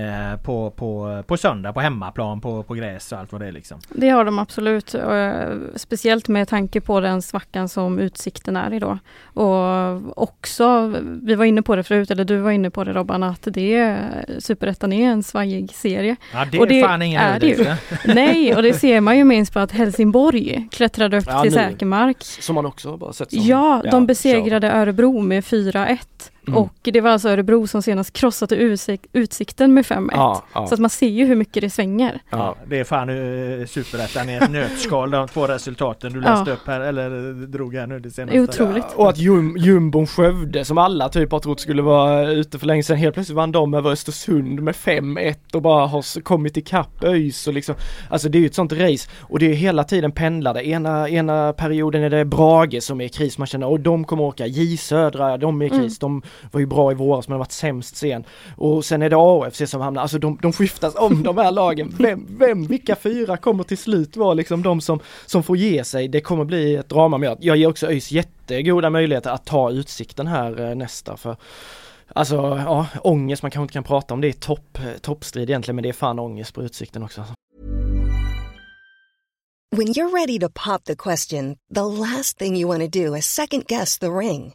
eh, på, på, på söndag på hemmaplan på, på gräs och allt vad det är liksom. Det har de absolut. eh, Speciellt med tanke på den svackan som Utsikten är idag. Och också, vi var inne på det förut, eller du var inne på det Robban, att det är, Superettan är en svajig serie. Ja det Och det fan ingen är det ju. Nej, och det ser man ju minst på att Helsingborg klättrade upp Ja, till nu. säker mark. Som man också bara sett som Ja, de besegrade Örebro med 4-1. Mm. Och det var alltså Örebro som senast krossade Utsik- Utsikten med 5-1. Ja, ja. Så att man ser ju hur mycket det svänger. Ja, det är fan uh, superettan i ett nötskal de två resultaten du läste Ja. upp här eller drog här nu det Det senaste. är otroligt. Och att jum, jumbon Skövde som alla typ har trott skulle vara ute för länge sedan, helt plötsligt vann de över Östersund med 5-1 och bara har kommit ikapp ÖIS och liksom Alltså det är ju ett sånt race och det är hela tiden pendlade. Ena, ena perioden är det Brage som är i kris, man känner och de kommer åka. J Södra, de är i kris. De var ju bra i våras men har varit sämst sen. Och sen är det AFC som hamnar, alltså de, de skiftas om de här lagen. Vem, vem, vilka fyra kommer till slut vara liksom de som, som får ge sig? Det kommer bli ett drama. Men jag, jag ger också ÖIS jättegoda möjligheter att ta utsikten här eh, nästa för Alltså ja, ångest, man kanske inte kan prata om det i topp, eh, toppstrid egentligen men det är fan ångest på utsikten också. Alltså. When you're ready to pop the question, the last thing you want to do is second guess the ring.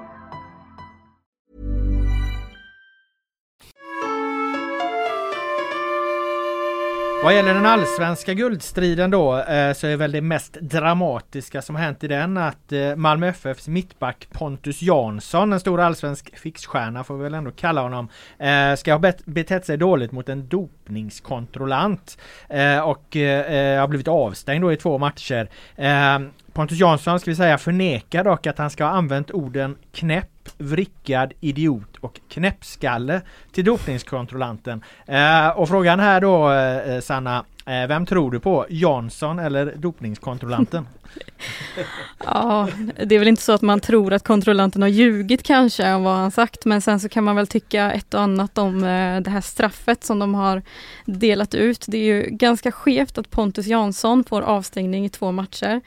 Vad gäller den allsvenska guldstriden då eh, så är väl det mest dramatiska som hänt i den att eh, Malmö FFs mittback Pontus Jansson, en stor allsvensk fixstjärna får vi väl ändå kalla honom, eh, ska ha betett sig dåligt mot en dopningskontrollant eh, och eh, eh, har blivit avstängd då i två matcher. Pontus Jansson ska vi säga förnekar dock att han ska ha använt orden knäpp, vrickad, idiot och knäppskalle till dopningskontrollanten. Eh, och frågan här då eh, Sanna, eh, vem tror du på? Jansson eller dopningskontrollanten? ja, det är väl inte så att man tror att kontrollanten har ljugit kanske om vad han sagt men sen så kan man väl tycka ett och annat om eh, det här straffet som de har delat ut. Det är ju ganska skevt att Pontus Jansson får avstängning i två matcher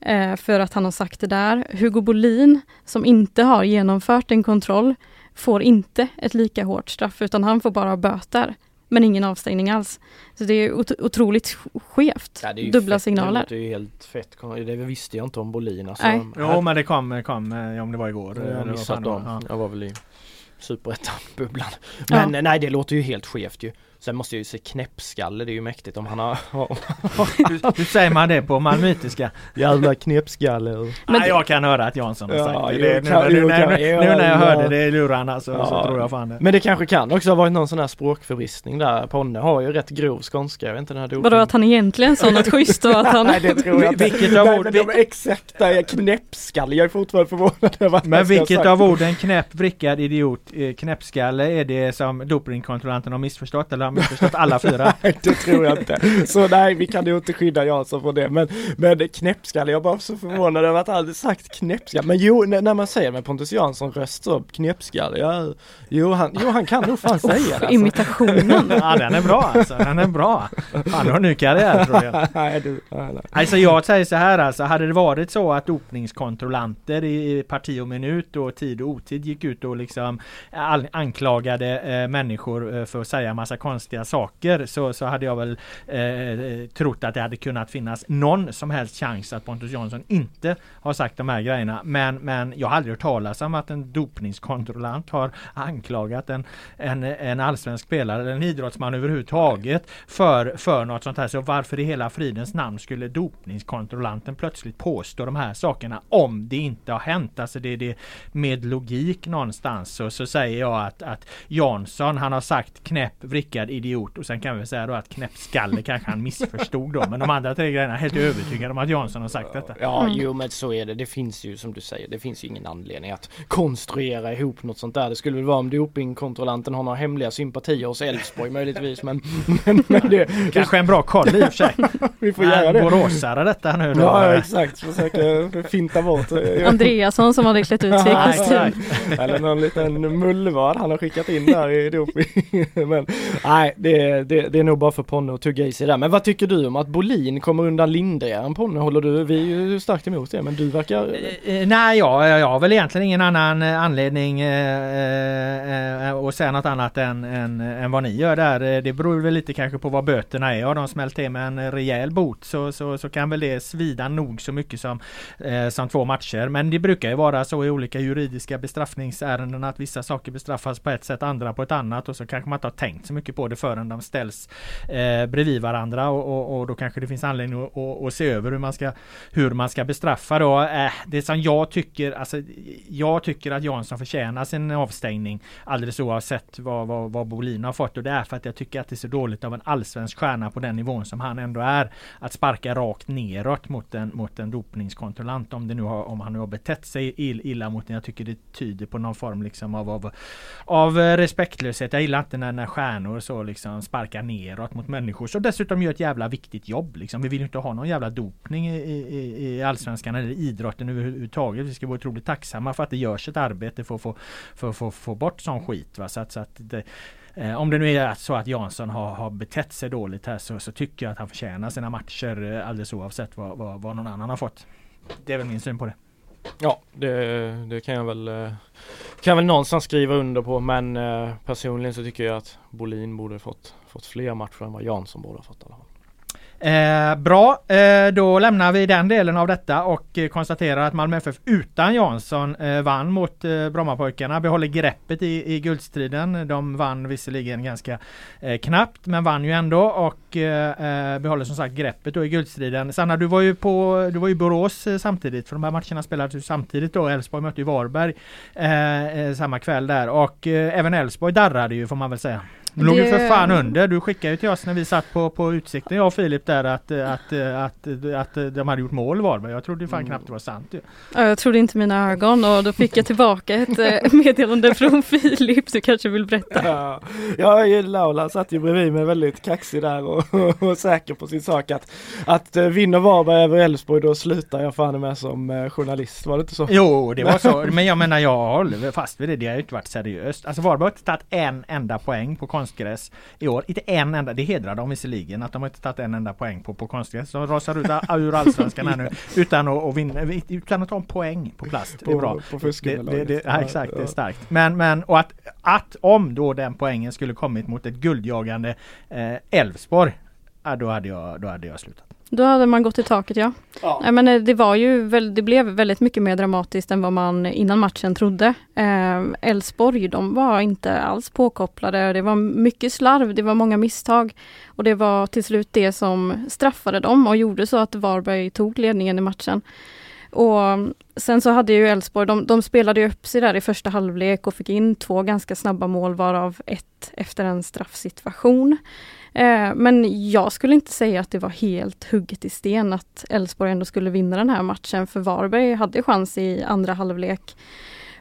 eh, för att han har sagt det där. Hugo Bolin, som inte har genomfört en kontroll, får inte ett lika hårt straff utan han får bara böter. Men ingen avstängning alls. Så det är ot otroligt skevt. Ja, Dubbla fett, signaler. Det är ju helt fett. Det visste jag inte om Bolin. Alltså, Nej. Jo men det kom, kom eh, om det var igår. Jag har missat dem. Ja. Jag var väl i superettan-bubblan. Men ja. nej det låter ju helt skevt ju. Sen måste jag ju säga knäppskalle, det är ju mäktigt om han har... hur, säger man det på malmöitiska? Jävla knäppskalle. Men Nej, jag kan höra att Jansson har ja, sagt det. det nu, kan, nu, nu, när, nu, när jag hörde det i lurarna så, ja. så tror jag fan det. Men det kanske kan också ha varit någon sån här språkförvistning där. Ponne har ju rätt grov skånska, jag vet inte den här Vadå att han egentligen sa något schysst och att han... Nej det tror jag inte. Vilket av orden... De exakta knäppskalle, jag är fortfarande förvånad över att Men vilket av orden knäpp, vrickad, idiot, eh, knäppskalle är det som dopingkontrollanten har missförstått eller har missförstått alla fyra? nej, det tror jag inte. Så nej, vi kan ju inte skydda Jansson från det. Men, men knäppskalle, jag var så förvånad över att han hade sagt knäppskalle. Men jo, när man säger med Pontus Jansson röst så, knäppskalle, ja, jo, han, jo, han kan nog fan säga det. Alltså. Imitationen. ja, den är bra alltså. Den är bra. Han har en ny karriär tror jag. nej, du, nej, nej. Alltså jag säger så här alltså, hade det varit så att dopningskontrollanter i parti och minut och tid och otid gick ut och liksom anklagade eh, människor eh, för att säga massa konstiga saker så, så hade jag väl eh, eh, trott att det hade kunnat finnas någon som helst chans att Pontus Jansson inte har sagt de här grejerna. Men, men jag har aldrig hört talas om att en dopningskontrollant har anklagat en, en, en allsvensk spelare eller en idrottsman överhuvudtaget för, för något sånt här. Så varför i hela fridens namn skulle dopningskontrollanten plötsligt påstå de här sakerna om det inte har hänt? Alltså det är det med logik någonstans så, så säger jag att, att Jansson han har sagt knäpp, vrickad idiot och sen kan vi säga då att knäppskalle kanske han missförstod då. Men de andra tre grejerna är helt övertygad om att Jansson har sagt detta. Ja, mm. jo men så är det. Det finns ju som du säger, det finns ju ingen anledning att konstruera ihop något sånt där. Det skulle väl vara om dopingkontrollanten har några hemliga sympatier hos Elfsborg möjligtvis. Men, men, men det, Kanske en bra koll i och för sig. vi får göra det. Boråsare detta nu då. Ja exakt, försöka finta bort. Andreasson som hade klätt ut sig i kostym. Eller någon liten mullvad han har skickat in där i doping. men nej det, det, det är nog bara för Ponne att tugga i sig där. Men vad tycker du om att Bolin kommer undan lindrigare än Ponne? Håller du, vi är ju starkt emot det, men du verkar... Eh, eh, nej, jag, jag har väl egentligen ingen annan eh, anledning eh, eh, att säga något annat än, än, än vad ni gör där. Det beror väl lite kanske på vad böterna är. Har de smält till med en rejäl bot så, så, så kan väl det svida nog så mycket som, eh, som två matcher. Men det brukar ju vara så i olika juridiska bestraffningsärenden att vissa saker bestraffas på ett sätt, andra på ett annat och så kanske man inte har tänkt så mycket på det förrän de ställs eh, bredvid varandra och, och, och, då kanske det finns anledning att, att, att, se över hur man ska, hur man ska bestraffa då. Eh, det som jag tycker, alltså jag tycker att Jansson förtjänar sin avstängning alldeles oavsett vad, vad, vad Bolin har fått och det är för att jag tycker att det är så dåligt av en allsvensk stjärna på den nivån som han ändå är att sparka rakt neråt mot en, mot en dopningskontrollant om det nu har, om han nu har betett sig illa mot den. Jag tycker det tyder på någon form liksom av, av, av eh, respektlöshet. Jag gillar inte när, när stjärnor så liksom sparkar neråt mot människor som dessutom gör ett jävla viktigt jobb. Liksom. Vi vill inte ha någon jävla dopning i, i, i allsvenskan eller idrotten överhuvudtaget. Vi ska vara otroligt tacksamma för att det görs ett arbete för att få, för, för, få bort sån skit. Va? Så att, så att det, eh, om det nu är så att Jansson har, har betett sig dåligt här så, så tycker jag att han förtjänar sina matcher eh, alldeles oavsett vad, vad, vad någon annan har fått. Det är väl min syn på det. Ja, det, det kan jag väl eh, kan jag väl någonstans skriva under på men eh, personligen så tycker jag att Bolin borde fått, fått fler matcher än vad Jansson borde ha fått i alla fall. Eh, bra, eh, då lämnar vi den delen av detta och eh, konstaterar att Malmö FF utan Jansson eh, vann mot eh, Brommapojkarna. Behåller greppet i, i guldstriden. De vann visserligen ganska eh, knappt men vann ju ändå och eh, eh behåller som sagt greppet då i guldstriden. Sanna du var ju på du var ju Borås eh, samtidigt för de här matcherna spelades ju samtidigt då. Elfsborg mötte ju Varberg samma kväll där och även Elfsborg darrade ju får man väl säga. Du låg ju för fan under. Du skickade ju till oss när vi satt på, på utsikten jag och Filip där att, att, att, att, att de hade gjort mål Varberg. Jag trodde fan mm. knappt det var sant. Ja, jag trodde inte mina ögon och då fick jag tillbaka ett eh, meddelande från Filip. Du kanske vill berätta? Ja, ja Laula satt ju bredvid mig väldigt kaxig där och, och, och säker på sin sak att, att eh, vinner Varberg över Elfsborg då slutar jag fan med som eh, journalist. Var det inte så? Jo, det var så. Men jag menar jag håller fast vid det. Det har ju inte varit seriöst. Alltså Varberg har inte tagit en enda poäng på konst konstgräs i år. Inte en enda, det hedrar dem visserligen att de inte tagit en enda poäng på, på konstgräs. De rasar ut ur allsvenskan här nu utan att, att vinna, utan att ta en poäng på plast. Det är bra. På, det, det, det, ja, exakt, det är starkt. Men, men och att, att om då den poängen skulle kommit mot ett guldjagande eh, Elfsborg, eh, då, hade jag, då hade jag slutat. Då hade man gått i taket ja. ja. Nej, men eh, det var ju det blev väldigt mycket mer dramatiskt än vad man innan matchen trodde. Eh, Elfsborg, eh, de var inte alls påkopplade. Det var mycket slarv, det var många misstag. Och det var till slut det som straffade dem och gjorde så att Varberg tog ledningen i matchen. Och sen så hade ju Elfsborg, de, de spelade upp sig där i första halvlek och fick in två ganska snabba mål varav ett efter en straffsituation. Eh, men jag skulle inte säga att det var helt hugget i sten att Elfsborg ändå skulle vinna den här matchen för Varberg hade chans i andra halvlek.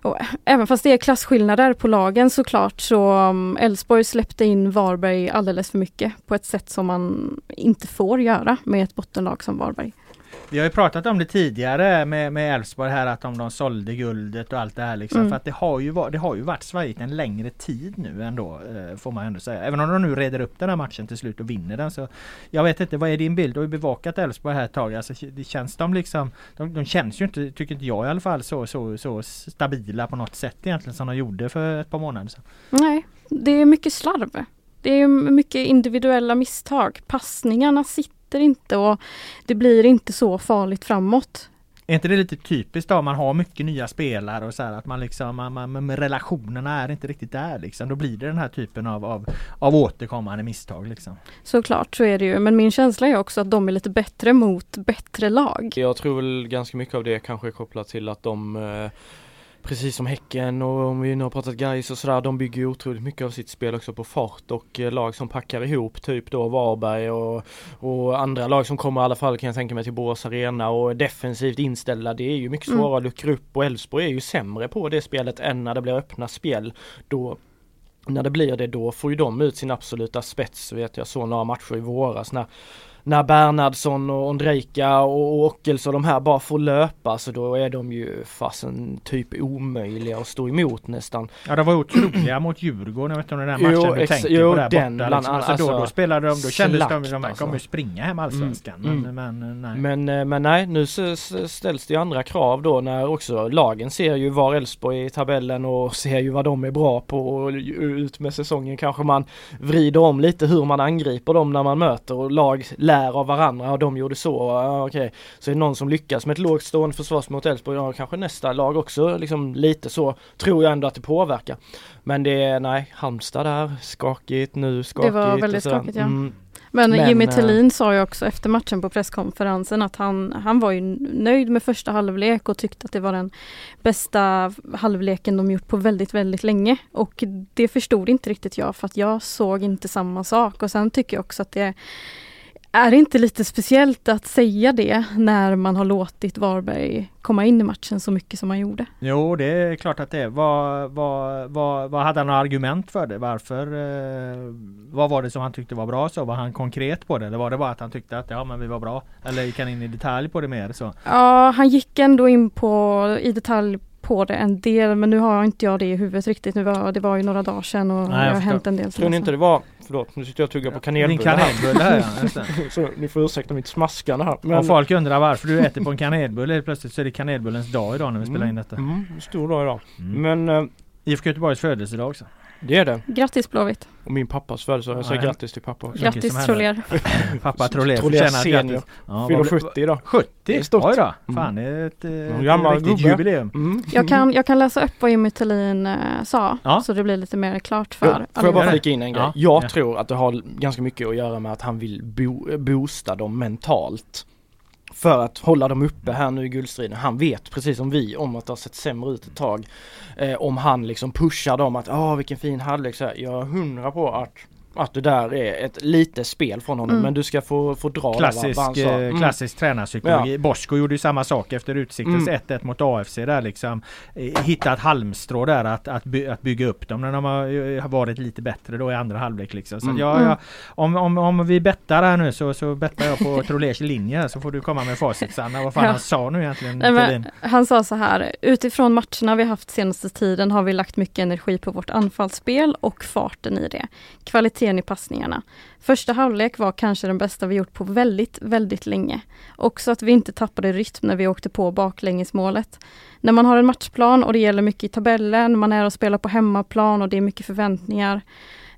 Och även fast det är klasskillnader på lagen såklart så mm, Elfsborg släppte in Varberg alldeles för mycket på ett sätt som man inte får göra med ett bottenlag som Varberg. Vi har ju pratat om det tidigare med Elfsborg här att om de sålde guldet och allt det här liksom. Mm. För att det har ju, varit, det har ju varit svajigt en längre tid nu ändå. Eh, får man ändå säga. Även om de nu reder upp den här matchen till slut och vinner den så. Jag vet inte, vad är din bild? Du har ju bevakat Elfsborg här ett tag. Alltså, det känns de liksom de, de känns ju inte, tycker inte jag i alla fall, så, så, så stabila på något sätt egentligen som de gjorde för ett par månader sedan. Nej, det är mycket slarv. Det är mycket individuella misstag. Passningarna sitter sitter inte och det blir inte så farligt framåt. Är inte det lite typiskt då man har mycket nya spelare och så här att man liksom man, man, relationerna är inte riktigt där liksom. Då blir det den här typen av, av, av återkommande misstag liksom. Såklart så är det ju men min känsla är också att de är lite bättre mot bättre lag. Jag tror väl ganska mycket av det kanske är kopplat till att de eh, Precis som Häcken och om vi nu har pratat guys och sådär, de bygger ju otroligt mycket av sitt spel också på fart och eh, lag som packar ihop, typ då Varberg och, och andra lag som kommer i alla fall kan jag tänka mig till Borås Arena och defensivt inställda. Det är ju mycket svårare mm. att luckra upp och Elfsborg är ju sämre på det spelet än när det blir öppna spel. Då när det blir det då får ju de ut sin absoluta spets vet jag så några matcher i våras när när Bernhardsson och Ondrejka och Ockels och de här bara får löpa så då är de ju fasen typ omöjliga att stå emot nästan. Ja de var otroliga mot Djurgården, jag vet inte om den matchen Jo, du tänker jo, på där den borta. Liksom. annat, Alltså, då, alltså, då spelade de, då kändes de, slakt, de här alltså. kommer springa hem allsvenskan. Mm, Men, men, nej. Men, eh, men nej, nu ställs det ju andra krav då när också lagen ser ju var Elfsborg är i tabellen och ser ju vad de är bra på och ut med säsongen kanske man vrider om lite hur man angriper dem när man möter och lag lär av varandra och de gjorde så. Ja, okej. Så är det någon som lyckas med ett lågt stående försvars mot Elfsborg, ja kanske nästa lag också liksom lite så tror jag ändå att det påverkar. Men det är, nej, Halmstad där, skakigt nu, skakigt. Det var väldigt skakigt ja. Mm. Men, Men, Jimmy eh, Tillin sa ju också efter matchen på presskonferensen att han, han var ju nöjd med första halvlek och tyckte att det var den bästa halvleken de gjort på väldigt, väldigt länge. Och det förstod inte riktigt jag för att jag såg inte samma sak. Och sen tycker jag också att det är det inte lite speciellt att säga det när man har låtit Varberg komma in i matchen så mycket som man gjorde? Jo det är klart att det är. Vad, vad, vad, vad hade han argument för det? Varför? Eh, vad var det som han tyckte var bra så? Var han konkret på det? Eller var det bara att han tyckte att ja men vi var bra? Eller gick han in i detalj på det mer så? Ja, han gick ändå in på i detalj på det en del men nu har inte jag det i huvudet riktigt. Nu var, det var ju några dagar sedan och Nej, det har hänt en del Tror ni inte det var, förlåt nu sitter jag och tuggar på Din kanelbullar här. kanelbulle här ja. Så ni får ursäkta mitt smaskande här. Om folk undrar varför du äter på en kanelbulle helt plötsligt så är det kanelbullens dag idag när vi spelar in detta. Mm, stor dag idag. Mm. Men eh, IFK Göteborgs födelsedag också. Det är det. Grattis Blåvitt! Och min pappas födelsedag. Jag säger Nej. grattis till pappa också. Grattis som Troller! Pappa Troller förtjänar grattis. Ja, Fyller vad blir- 70 idag. 70? Det är stort. Oj då! Mm. Fan det är ett, ett gammal riktigt gubbe. jubileum. Mm. Jag kan, jag kan läsa upp vad Jimmy Tillin eh, sa Ja. så det blir lite mer klart för Ja, Får jag bara flika in en grej? Ja. Jag Ja. tror att det har ganska mycket att göra med att han vill bo boosta dem mentalt. För att hålla dem uppe här nu i guldstriden. Han vet precis som vi om att det har sett sämre ut ett tag. Eh, om han liksom pushar dem att ja vilken fin halvlek så här. Jag är hundra på att att det där är ett lite spel från honom Mm. men du ska få, få dra det, Klassisk, vad han sa. eh, Mm. klassisk tränarpsykologi. Bosko gjorde ju samma sak efter Utsiktens Mm. 1-1 mot AFC där liksom. Eh, Hitta ett halmstrå där att, att, by, att bygga upp dem när de har, eh, har varit lite bättre då i andra halvlek liksom. Så Mm. att jag, Mm. jag, om, om, om vi bettar här nu så, så bettar jag på Trolers linje så får du komma med facit Sanna. Vad fan Ja. han sa nu egentligen Nej, men, han sa så här, utifrån matcherna vi haft senaste tiden har vi lagt mycket energi på vårt anfallsspel och farten i det. Kvaliteten i passningarna. Första halvlek var kanske den bästa vi gjort på väldigt, väldigt länge. Också att vi inte tappade rytm när vi åkte på baklängesmålet. När man har en matchplan och det gäller mycket i tabellen, man är och spelar på hemmaplan och det är mycket förväntningar.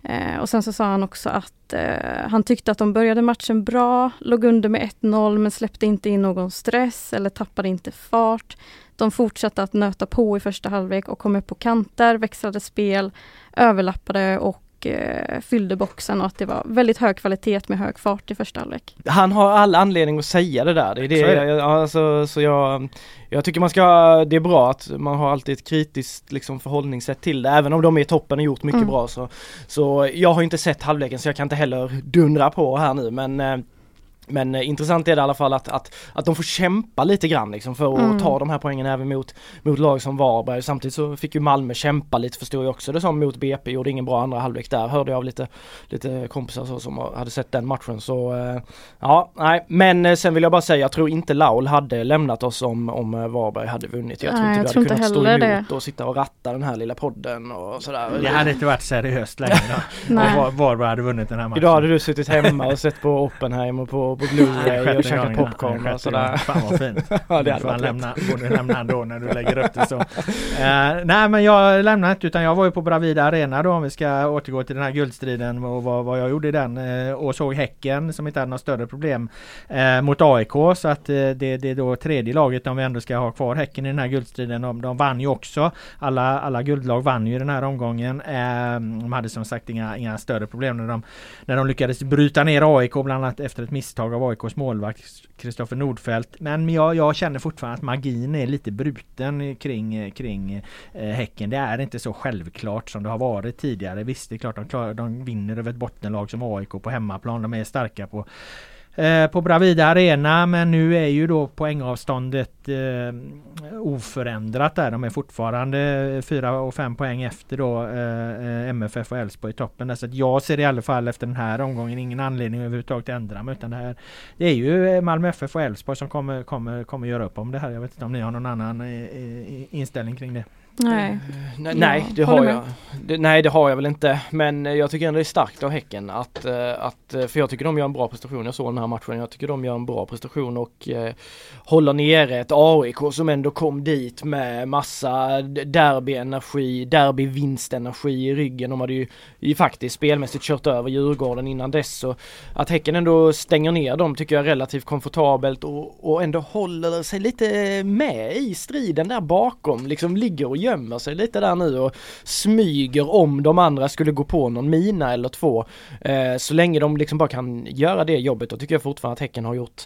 Eh, och sen så sa han också att eh, han tyckte att de började matchen bra, låg under med 1-0 men släppte inte in någon stress eller tappade inte fart. De fortsatte att nöta på i första halvlek och kom upp på kanter, växlade spel, överlappade och eh, fyllde boxen och att det var väldigt hög kvalitet med hög fart i första halvlek. Han har all anledning att säga det där. Det är det, Så är det. Jag, alltså, så jag, jag tycker man ska, det är bra att man har alltid ett kritiskt liksom, förhållningssätt till det. Även om de är i toppen och gjort mycket Mm. bra så, så jag har inte sett halvleken så jag kan inte heller dundra på här nu men eh, men eh, intressant är det i alla fall att, att, att de får kämpa lite grann liksom för att Mm. ta de här poängen även mot, mot lag som Varberg. Samtidigt så fick ju Malmö kämpa lite förstår jag också det som mot BP, gjorde ingen bra andra halvlek där hörde jag av lite, lite kompisar så, som hade sett den matchen så eh, ja, nej men eh, sen vill jag bara säga jag tror inte Laul hade lämnat oss om, om Varberg hade vunnit. Jag tror Nej, inte jag vi hade inte kunnat stå emot och sitta och ratta den här lilla podden och sådär. Det hade inte varit seriöst längre då. Varberg hade vunnit den här matchen. Idag hade du suttit hemma och sett på Oppenheimer på, på Blu-ray och ja. popcorn och sådär. Fan vad fint. Ja, det Du hade varit lämna, borde lämna då när du lägger upp det så. Eh, nej men jag lämnar inte utan jag var ju på Bravida Arena då om vi ska återgå till den här guldstriden och vad, vad jag gjorde i den. Eh, och såg Häcken som inte hade några större problem eh, mot AIK. Så att det, det är då tredje laget om vi ändå ska ha kvar Häcken i den här guldstriden. De, de vann ju också. Alla, alla guldlag vann ju den här omgången. De hade som sagt inga, inga större problem när de, när de lyckades bryta ner AIK bland annat efter ett misstag av AIKs målvakt Kristoffer Nordfeldt. Men jag, jag känner fortfarande att magin är lite bruten kring, kring eh, Häcken. Det är inte så självklart som det har varit tidigare. Visst, det är klart de, klar, de vinner över ett bottenlag som AIK på hemmaplan. De är starka på eh, på Bravida Arena men nu är ju då poängavståndet eh, oförändrat där. De är fortfarande eh, 4 och 5 poäng efter då eh, eh MFF och Elfsborg i toppen. Så att jag ser i alla fall efter den här omgången ingen anledning överhuvudtaget att ändra mig. Utan det, här, det är ju eh, Malmö FF och Elfsborg som kommer, kommer, kommer göra upp om det här. Jag vet inte om ni har någon annan eh, inställning kring det? Nej. Eh, nej, det har jag. Det, nej, det har jag väl inte. Men eh, jag tycker ändå det är starkt av Häcken att, eh, att, för jag tycker de gör en bra prestation. Jag såg den här matchen. Jag tycker de gör en bra prestation och eh, håller nere ett AIK som ändå kom dit med massa derbyenergi, derbyvinstenergi i ryggen. De hade ju, ju faktiskt spelmässigt kört över Djurgården innan dess. Så att Häcken ändå stänger ner dem tycker jag är relativt komfortabelt och, och ändå håller sig lite med i striden där bakom. Liksom ligger och gör gömmer sig lite där nu och smyger om de andra skulle gå på någon mina eller två. Eh, så länge de liksom bara kan göra det jobbet, då tycker jag fortfarande att Häcken har gjort,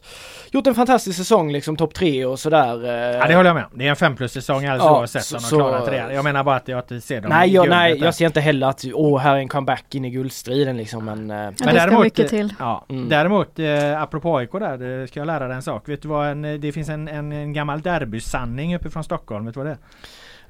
gjort en fantastisk säsong, liksom topp tre och sådär. Eh. Ja det håller jag med Det är en fem plus säsong alldeles ja, oavsett om de klarat det. Jag menar bara att jag inte ser dem Nej, jag, nej jag ser inte heller att åh, här är en comeback in i guldstriden liksom. Men, eh. men däremot, mycket till. Ja, mm. däremot eh, apropå AIK där, ska jag lära dig en sak. Vet du vad en, det finns en, en, en gammal derbysanning uppifrån Stockholm, vet du vad det är?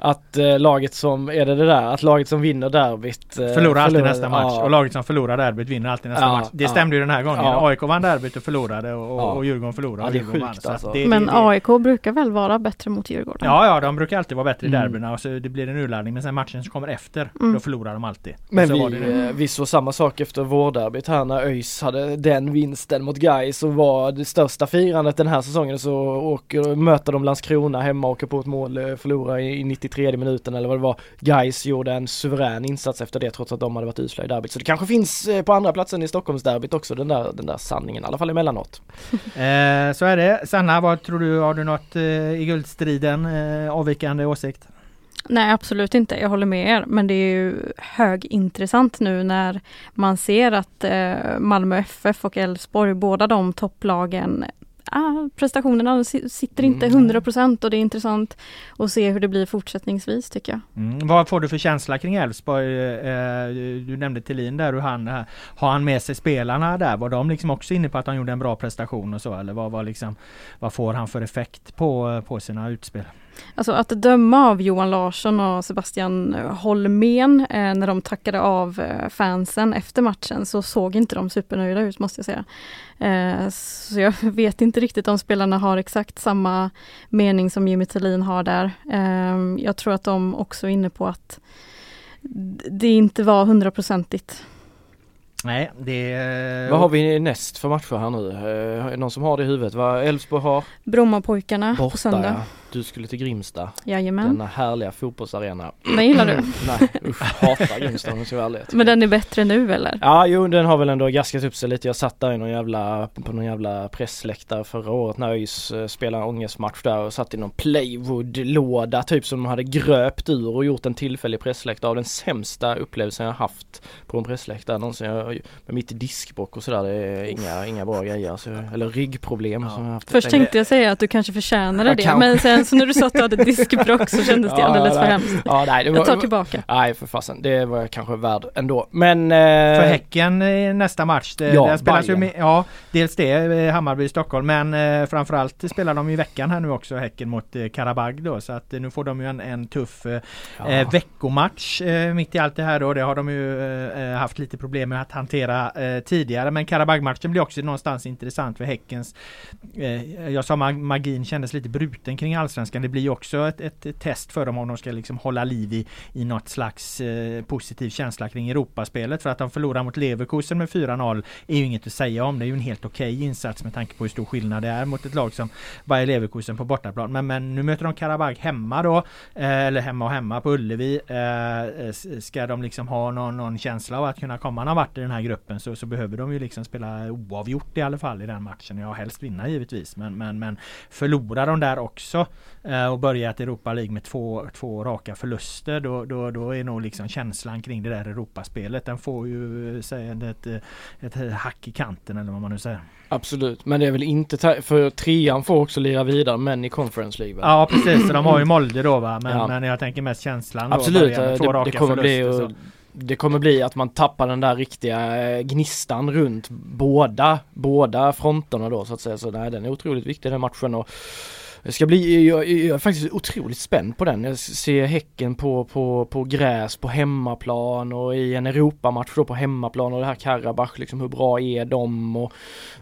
Att eh, laget som, är det det där, att laget som vinner derbyt eh, Förlorar alltid förlorar, nästa match ja. och laget som förlorar derbyt vinner alltid nästa ja, match. Det ja. stämde ju den här gången. AIK vann derbyt och förlorade och, och Djurgården förlorade. Ja, det är sjukt alltså. det, Men det, AIK brukar väl vara bättre mot Djurgården? Ja, ja, de brukar alltid vara bättre mm. i derbyna och så det blir en urladdning. Men sen matchen som kommer efter, mm. då förlorar de alltid. Men vi, det. vi såg samma sak efter vårderbyt här när ÖIS hade den vinsten mot Gais och var det största firandet den här säsongen så åker, möter de Landskrona hemma, åker på ett mål, eh, förlorar i 93 minuten eller vad det var. Guys gjorde en suverän insats efter det trots att de hade varit usla i derbyt. Så det kanske finns eh, på andra platsen i Stockholmsderbyt också den där, den där sanningen, i alla fall emellanåt. eh, så är det. Sanna, vad tror du? Har du något eh, i guldstriden eh, avvikande åsikt? Nej absolut inte, jag håller med er. Men det är ju högintressant nu när man ser att eh, Malmö FF och Elfsborg, båda de topplagen ah, prestationerna sitter inte 100% mm. och det är intressant att se hur det blir fortsättningsvis tycker jag. Mm. Vad får du för känsla kring Elfsborg? Eh, du nämnde Thelin där, hur han, eh, har han med sig spelarna där? Var de liksom också inne på att han gjorde en bra prestation och så eller vad, vad, liksom, vad får han för effekt på, på sina utspel? Alltså att döma av Johan Larsson och Sebastian Holmén eh, när de tackade av eh, fansen efter matchen så såg inte de supernöjda ut måste jag säga. Eh, så jag vet inte riktigt om spelarna har exakt samma mening som Jimmy Tillin har där. Eh, jag tror att de också är inne på att det inte var hundraprocentigt. Nej, det... Vad har vi näst för matcher här nu? Är det någon som har det i huvudet? Vad Elfsborg har? Brommapojkarna på söndag. Ja. Du skulle till Grimsta. Jajamän. Denna härliga fotbollsarena. Den gillar du? Nej usch, hatar Grimsta om jag ska vara ärlig. Men den är bättre nu eller? Ja jo den har väl ändå gaskat upp sig lite. Jag satt där i någon jävla, på någon jävla pressläktare förra året när ÖIS eh, spelade en ångestmatch där och satt i någon playwood-låda typ som de hade gröpt ur och gjort en tillfällig pressläktare av den sämsta upplevelsen jag haft på en pressläktare någonsin. Jag, med mitt diskbrock och sådär, det är inga, inga bra grejer. Alltså, eller ryggproblem ja. som jag haft. Först tänkte jag säga att du kanske förtjänade det, men sen så när du sa att du hade diskbrock så kändes det ja, alldeles för hemskt. Ja, nej, det var, jag tar tillbaka. Nej för fasen, det var jag kanske värd ändå. Men... Eh, för Häcken i nästa match. Det, ja, spelas ju med, ja, dels det, eh, Hammarby Stockholm, men eh, framförallt spelar de i veckan här nu också Häcken mot eh, Karabag då. Så att eh, nu får de ju en, en tuff eh, ja. Eh, veckomatch mitt i allt det här då. Det har de ju haft lite problem med att hantera tidigare. Men Karabag-matchen blir också någonstans intressant för Häckens... jag sa magin kändes lite bruten kring allsvenskan. Det blir ju också ett, ett, test för dem om de ska liksom hålla liv i, i något slags eh, positiv känsla kring Europaspelet. För att de förlorar mot Leverkusen med 4-0 är ju inget att säga om. Det är ju en helt okej okay insats med tanke på hur stor skillnad det är mot ett lag som Bayer Leverkusen på bortaplan. Men, men nu möter de Karabag hemma då. Eh, eller hemma och hemma på Ullevi. Eh, ska de liksom ha någon, någon känsla av att kunna komma någon vart i den här gruppen så, så behöver de ju liksom spela oavgjort i alla fall i den matchen. Ja helst vinna givetvis. Men, men, men förlorar de där också Eh, och börjat Europa League med två, två raka förluster då, då, då är nog liksom känslan kring det där Europaspelet den får ju säga ett, ett, hack i kanten eller vad man nu säger. Absolut, men det är väl inte för trean får också lira vidare men i Conference League väl? Ja precis, så de har ju Molde då va men, ja. men jag tänker mest känslan Absolut, då, det, det kommer bli det kommer bli att man tappar den där riktiga eh, gnistan runt båda, båda fronterna då så att säga. Så nej, den är otroligt viktig den matchen och det ska bli, jag, jag är faktiskt otroligt spänd på den. Jag ser Häcken på, på, på gräs på hemmaplan och i en Europamatch då på hemmaplan och det här Karabach liksom hur bra är de och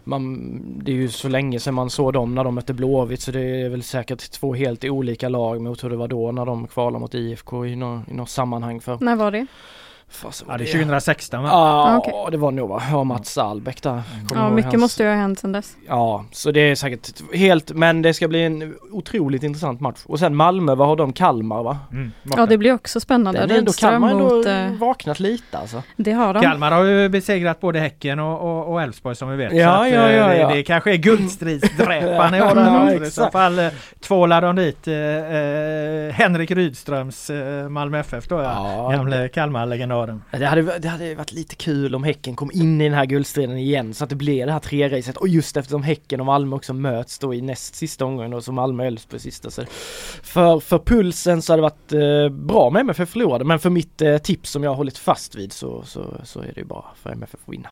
man, det är ju så länge sedan man såg dem när de mötte Blåvitt så det är väl säkert två helt olika lag mot hur det var då när de kvalade mot IFK i något, i något sammanhang för. När var det? Fasen, ja det är 2016 va? Ja okay. det var nog va, ja Mats Albeck där. Ja mycket hans... måste ju ha hänt sedan dess. Ja så det är säkert helt men det ska bli en otroligt intressant match. Och sen Malmö, vad har de? Kalmar va? Mm, ja det blir också spännande. Den ändå Kalmar ändå mot, äh... vaknat lite alltså. Det har de. Kalmar har ju besegrat både Häcken och Elfsborg som vi vet. Ja, att, ja, ja, ja. Det, det kanske är guldstridsdräparna i år. ja, I så fall eh, tvålar de dit eh, eh, Henrik Rydströms eh, Malmö FF då ja. Gamle Kalmar-legendaren. Det hade det hade varit lite kul om Häcken kom in i den här guldstriden igen så att det blir det här tre-racet och just eftersom Häcken och Malmö också möts då i näst sista omgången då som Malmö och Elfsborg sista så för, för pulsen så hade det varit eh, bra med MFF förlorade men för mitt eh, tips som jag har hållit fast vid så, så, så är det ju bara för MFF att vinna.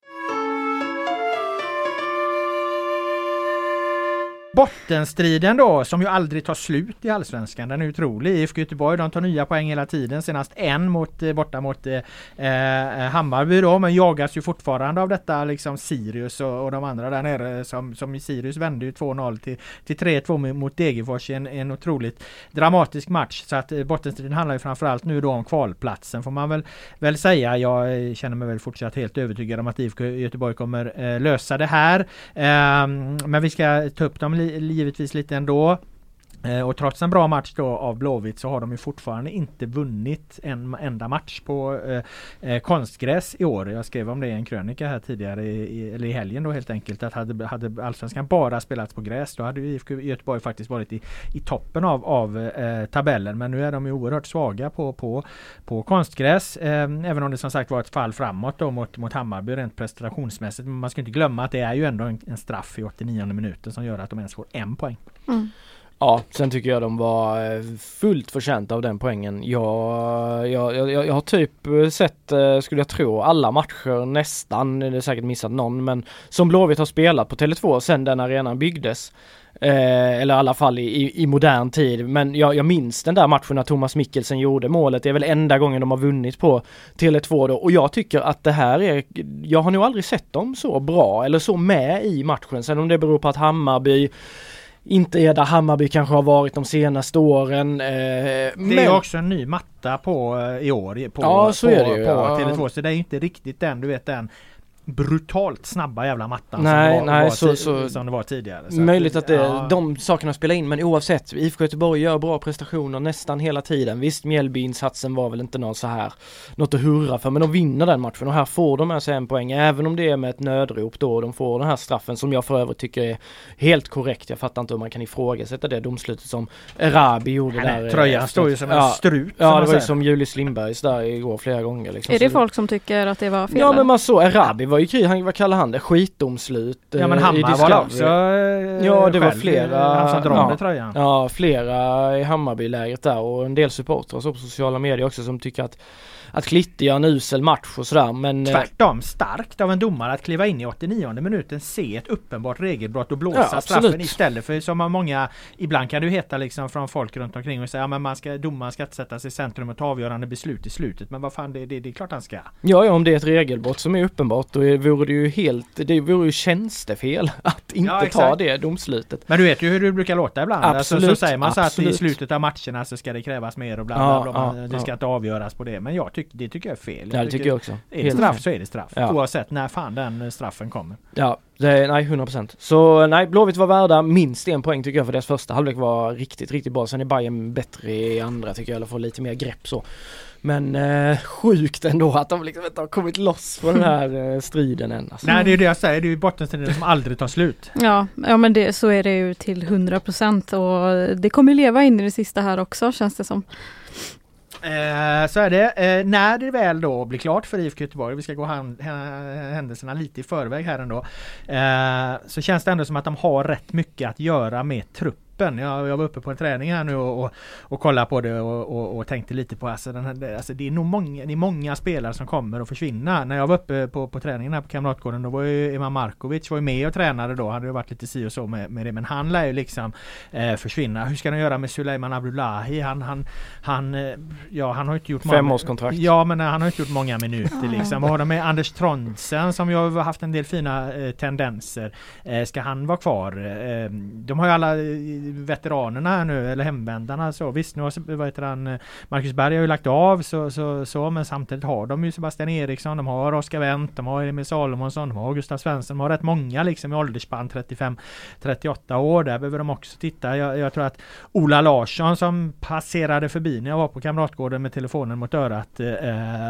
Bottenstriden då, som ju aldrig tar slut i Allsvenskan. Den är otrolig. IFK Göteborg, de tar nya poäng hela tiden. Senast en mot, eh, borta mot eh, eh, Hammarby då, men jagas ju fortfarande av detta liksom Sirius och, och de andra där nere. Eh, som, som i Sirius vände ju 2-0 till, till 3-2 mot Degerfors i en, en otroligt dramatisk match. Så att eh, bottenstriden handlar ju framförallt nu då om kvalplatsen får man väl, väl säga. Jag känner mig väl fortsatt helt övertygad om att IFK Göteborg kommer eh, lösa det här. Ehm, men vi ska ta upp dem givetvis lite ändå. Eh, och trots en bra match då av Blåvitt så har de ju fortfarande inte vunnit en enda match på eh, eh, konstgräs i år. Jag skrev om det i en krönika här tidigare i, eller i helgen då helt enkelt att hade, hade Allsvenskan bara spelats på gräs då hade ju IFK Göteborg faktiskt varit i, i toppen av, av eh, tabellen. Men nu är de ju oerhört svaga på, på, på konstgräs. Eh, även om det som sagt var ett fall framåt då mot, mot Hammarby rent prestationsmässigt. Men man ska inte glömma att det är ju ändå en, en straff i 89 minuten som gör att de ens får en poäng. Mm. Ja, sen tycker jag de var eh, fullt förtjänta av den poängen. Jag, jag, jag, jag har typ eh, sett, eh, skulle jag tro, alla matcher nästan, det är säkert missat någon, men som Blåvitt har spelat på Tele2 sen den arenan byggdes. Eh, eller i alla fall i, i, modern tid. Men jag, jag minns den där matchen när Thomas Mikkelsen gjorde målet. Det är väl enda gången de har vunnit på Tele2 då. Och jag tycker att det här är, jag har nog aldrig sett dem så bra eller så med i matchen. Sen om det beror på att Hammarby inte är där Hammarby kanske har varit de senaste åren. Eh, det men... är också en ny matta på eh, i år på, ja, så på, är det ju, på ja. Tele2 så det är inte riktigt den du vet den brutalt snabba jävla mattan nej, som, det var, nej, var så, så, som det var tidigare. Så möjligt att, det, ja. de sakerna spelar in men oavsett IFK Göteborg gör bra prestationer nästan hela tiden. Visst Mjällby-insatsen var väl inte någon så här något att hurra för men de vinner den matchen och här får de med sig en poäng även om det är med ett nödrop då de får den här straffen som jag för övrigt tycker är helt korrekt. Jag fattar inte hur man kan ifrågasätta det domslutet som Erabi gjorde nej, där. Tröjan står ju som en ja, strut. Ja det var ju som Julius Lindbergs där igår flera gånger. Liksom. Är det folk som tycker att det var fel? Ja men man såg Erabi var ju krig, han var kallade han det? Skitdomslut Ja men eh, Hammar var det också eh, Ja det var flera Han som ja, tröjan. Ja flera i Hammarbylägret där och en del supportrar på sociala medier också som tycker att att Klitte gör en usel match och sådär men eh, Tvärtom starkt av en domare att kliva in i 89 minuten, se ett uppenbart regelbrott och blåsa ja, straffen istället. För som många Ibland kan ju heta liksom från folk runt omkring och säga ja, men ska, domaren ska inte sätta sig i centrum och ta avgörande beslut i slutet. Men vad fan det, det, det är klart han ska. Ja, ja om det är ett regelbrott som är uppenbart då vore det ju helt Det vore ju tjänstefel att inte ja, ta det domslutet. Men du vet ju hur det brukar låta ibland. Absolut, alltså, Så säger man så att i slutet av matcherna så ska det krävas mer och bla bla, bla, bla. det ska inte avgöras på det. Men jag tyck, det tycker jag är fel. Jag ja, det tycker jag också. Är det straff så är det straff. Ja. Oavsett när fan den straffen kommer. Ja, det, nej 100%. Så nej, Blåvitt var värda minst en poäng tycker jag för deras första halvlek var riktigt, riktigt bra. Sen är Bayern bättre i andra tycker jag, eller får lite mer grepp så. Men eh, sjukt ändå att de liksom inte har kommit loss på den här eh, striden än. Alltså. Nej det är det jag säger, det är ju bottenstriden som aldrig tar slut. Ja, ja men det, så är det ju till 100% och det kommer leva in i det sista här också känns det som. Eh, så är det. Eh, när det väl då blir klart för IFK Göteborg, vi ska gå händelserna lite i förväg här ändå. Eh, så känns det ändå som att de har rätt mycket att göra med truppen truppen. Jag, jag var uppe på en träning här nu och, och, och kollade på det och, och, och tänkte lite på alltså, den här, alltså det är nog många, det är många spelare som kommer att försvinna. När jag var uppe på, på träningen här på Kamratgården då var ju Iman Markovic var ju med och tränade då. Hade ju varit lite si och så med, med det. Men han lär ju liksom eh, försvinna. Hur ska de göra med Suleiman Abdullahi? Han, han, han, eh, ja, han har inte gjort Femårskontrakt. Ja men han har inte gjort många minuter liksom. Vad har de med Anders Trondsen som ju har haft en del fina eh, tendenser. Eh, ska han vara kvar? Eh, de har ju alla eh, veteranerna här nu, eller hemvändarna så. Visst nu har vad heter han, Marcus Berg har ju lagt av så, så, så men samtidigt har de ju Sebastian Eriksson, de har Oskar Wendt, de har Emil Salomonsson, de har Gustav Svensson, de har rätt många liksom i åldersspann 35-38 år. Där behöver de också titta. Jag, jag tror att Ola Larsson som passerade förbi när jag var på Kamratgården med telefonen mot örat eh,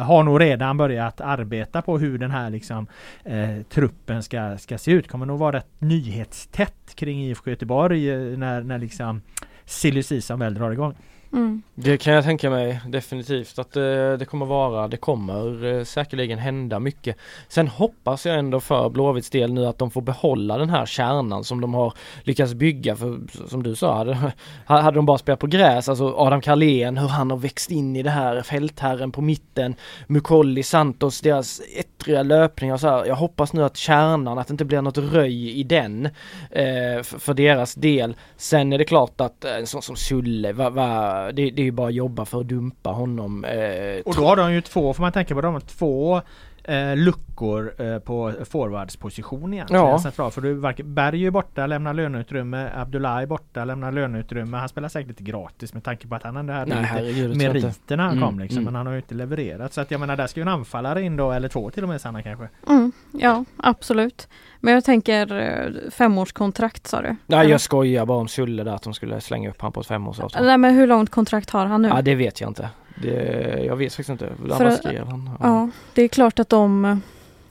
har nog redan börjat arbeta på hur den här liksom eh, truppen ska, ska se ut. Kommer nog vara rätt nyhetstätt kring IFK Göteborg eh, när, när liksom silly season väl drar igång. Mm. Det kan jag tänka mig definitivt att det, det kommer vara, det kommer eh, säkerligen hända mycket. Sen hoppas jag ändå för Blåvitts del nu att de får behålla den här kärnan som de har lyckats bygga för som du sa, hade, hade de bara spelat på gräs, alltså Adam Carlén, hur han har växt in i det här, fältherren på mitten, Mukolli, Santos, deras ettriga löpningar och så här. Jag hoppas nu att kärnan, att det inte blir något röj i den eh, för, för deras del. Sen är det klart att eh, en sån som Sulle, va, det, det är ju bara att jobba för att dumpa honom. Eh, Och då har de ju två, får man tänka på, de har två eh, luckor eh, på forwardsposition egentligen. Ja. Central. För du, Berg är ju borta, lämnar löneutrymme. Abdullah är borta, lämnar löneutrymme. Han spelar säkert lite gratis med tanke på att han ändå hade Nej, herregud, det lite tror jag inte. meriter när han Mm, kom liksom. mm. Men han har ju inte levererat. Så att jag menar där ska ju en anfallare in då, eller två till och med Sanna kanske. Mm, ja, absolut. Men jag tänker eh, femårskontrakt sa du? Nej jag skojar bara om Sulle där att de skulle slänga upp han på ett femårsavtal. Nej men hur långt kontrakt har han nu? Ja det vet jag inte. Det, jag vet faktiskt inte. För skrev han? Ja, det är klart att de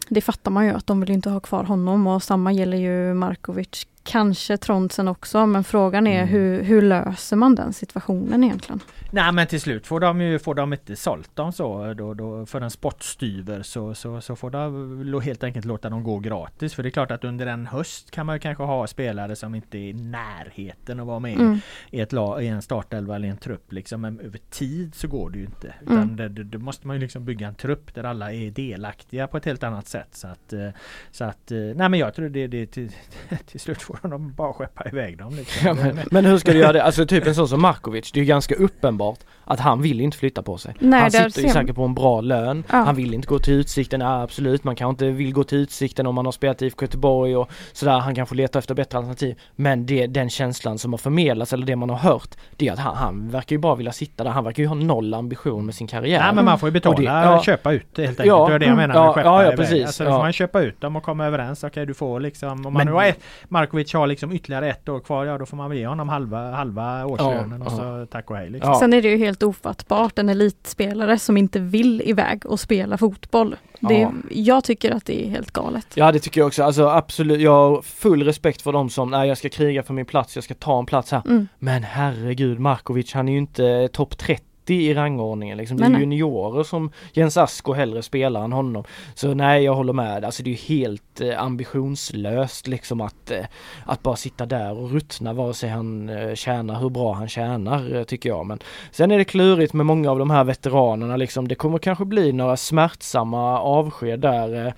Det fattar man ju att de vill inte ha kvar honom och samma gäller ju Markovic. Kanske Trondsen också men frågan är Mm. hur, hur löser man den situationen egentligen? Nej men till slut får de ju får de inte sålt dem så då, då för en sportstyver så, så, så får de helt enkelt låta dem gå gratis. För det är klart att under en höst kan man kanske ha spelare som inte är i närheten att vara med Mm. i, ett lag, i en startelva eller i en trupp liksom. Men över tid så går det ju inte. Utan Mm. det måste man ju liksom bygga en trupp där alla är delaktiga på ett helt annat sätt. Så att, eh, så att eh, nej men jag tror det, det till, till slut får de bara skeppa iväg dem. Liksom. Ja, men, men hur ska du göra det? Alltså typ en sån som Markovic, det är ju ganska uppenbart att han vill inte flytta på sig. Nej, han sitter ju säkert på en bra lön, Ja. han vill inte gå till Utsikten, ja, absolut, man kanske inte vill gå till Utsikten om man har spelat i IFK Göteborg och sådär, han kanske letar efter bättre alternativ. Men det, den känslan som har förmedlats eller det man har hört, det är att han, han verkar ju bara vilja sitta där, han verkar ju ha noll ambition med sin karriär. Nej men man får ju betala, Och det- ja. köpa ut det helt enkelt. Ja, det är det jag mm, menar med ja, ja, ja, iväg. precis, Alltså då ja. får man köpa ut dem och komma överens. Okej du får liksom, om man Men- nu har ett, Markovic har liksom ytterligare ett år kvar, ja då får man väl ge honom halva, halva årslönen och ja. så tack och hej liksom. Sen är det ju helt ofattbart en elitspelare som inte vill iväg och spela fotboll. Det, Ja. Jag tycker att det är helt galet. Ja det tycker jag också, alltså absolut, jag har full respekt för de som, nej jag ska kriga för min plats, jag ska ta en plats här. Mm. Men herregud, Markovic han är ju inte topp 30 i rangordningen liksom. Det är Nej, nej. juniorer som Jens Asko hellre spelar än honom. Så nej, jag håller med. Alltså det är ju helt eh, ambitionslöst liksom att, eh, att bara sitta där och ruttna vare sig han eh, tjänar hur bra han tjänar eh, tycker jag. Men sen är det klurigt med många av de här veteranerna liksom. Det kommer kanske bli några smärtsamma avsked där.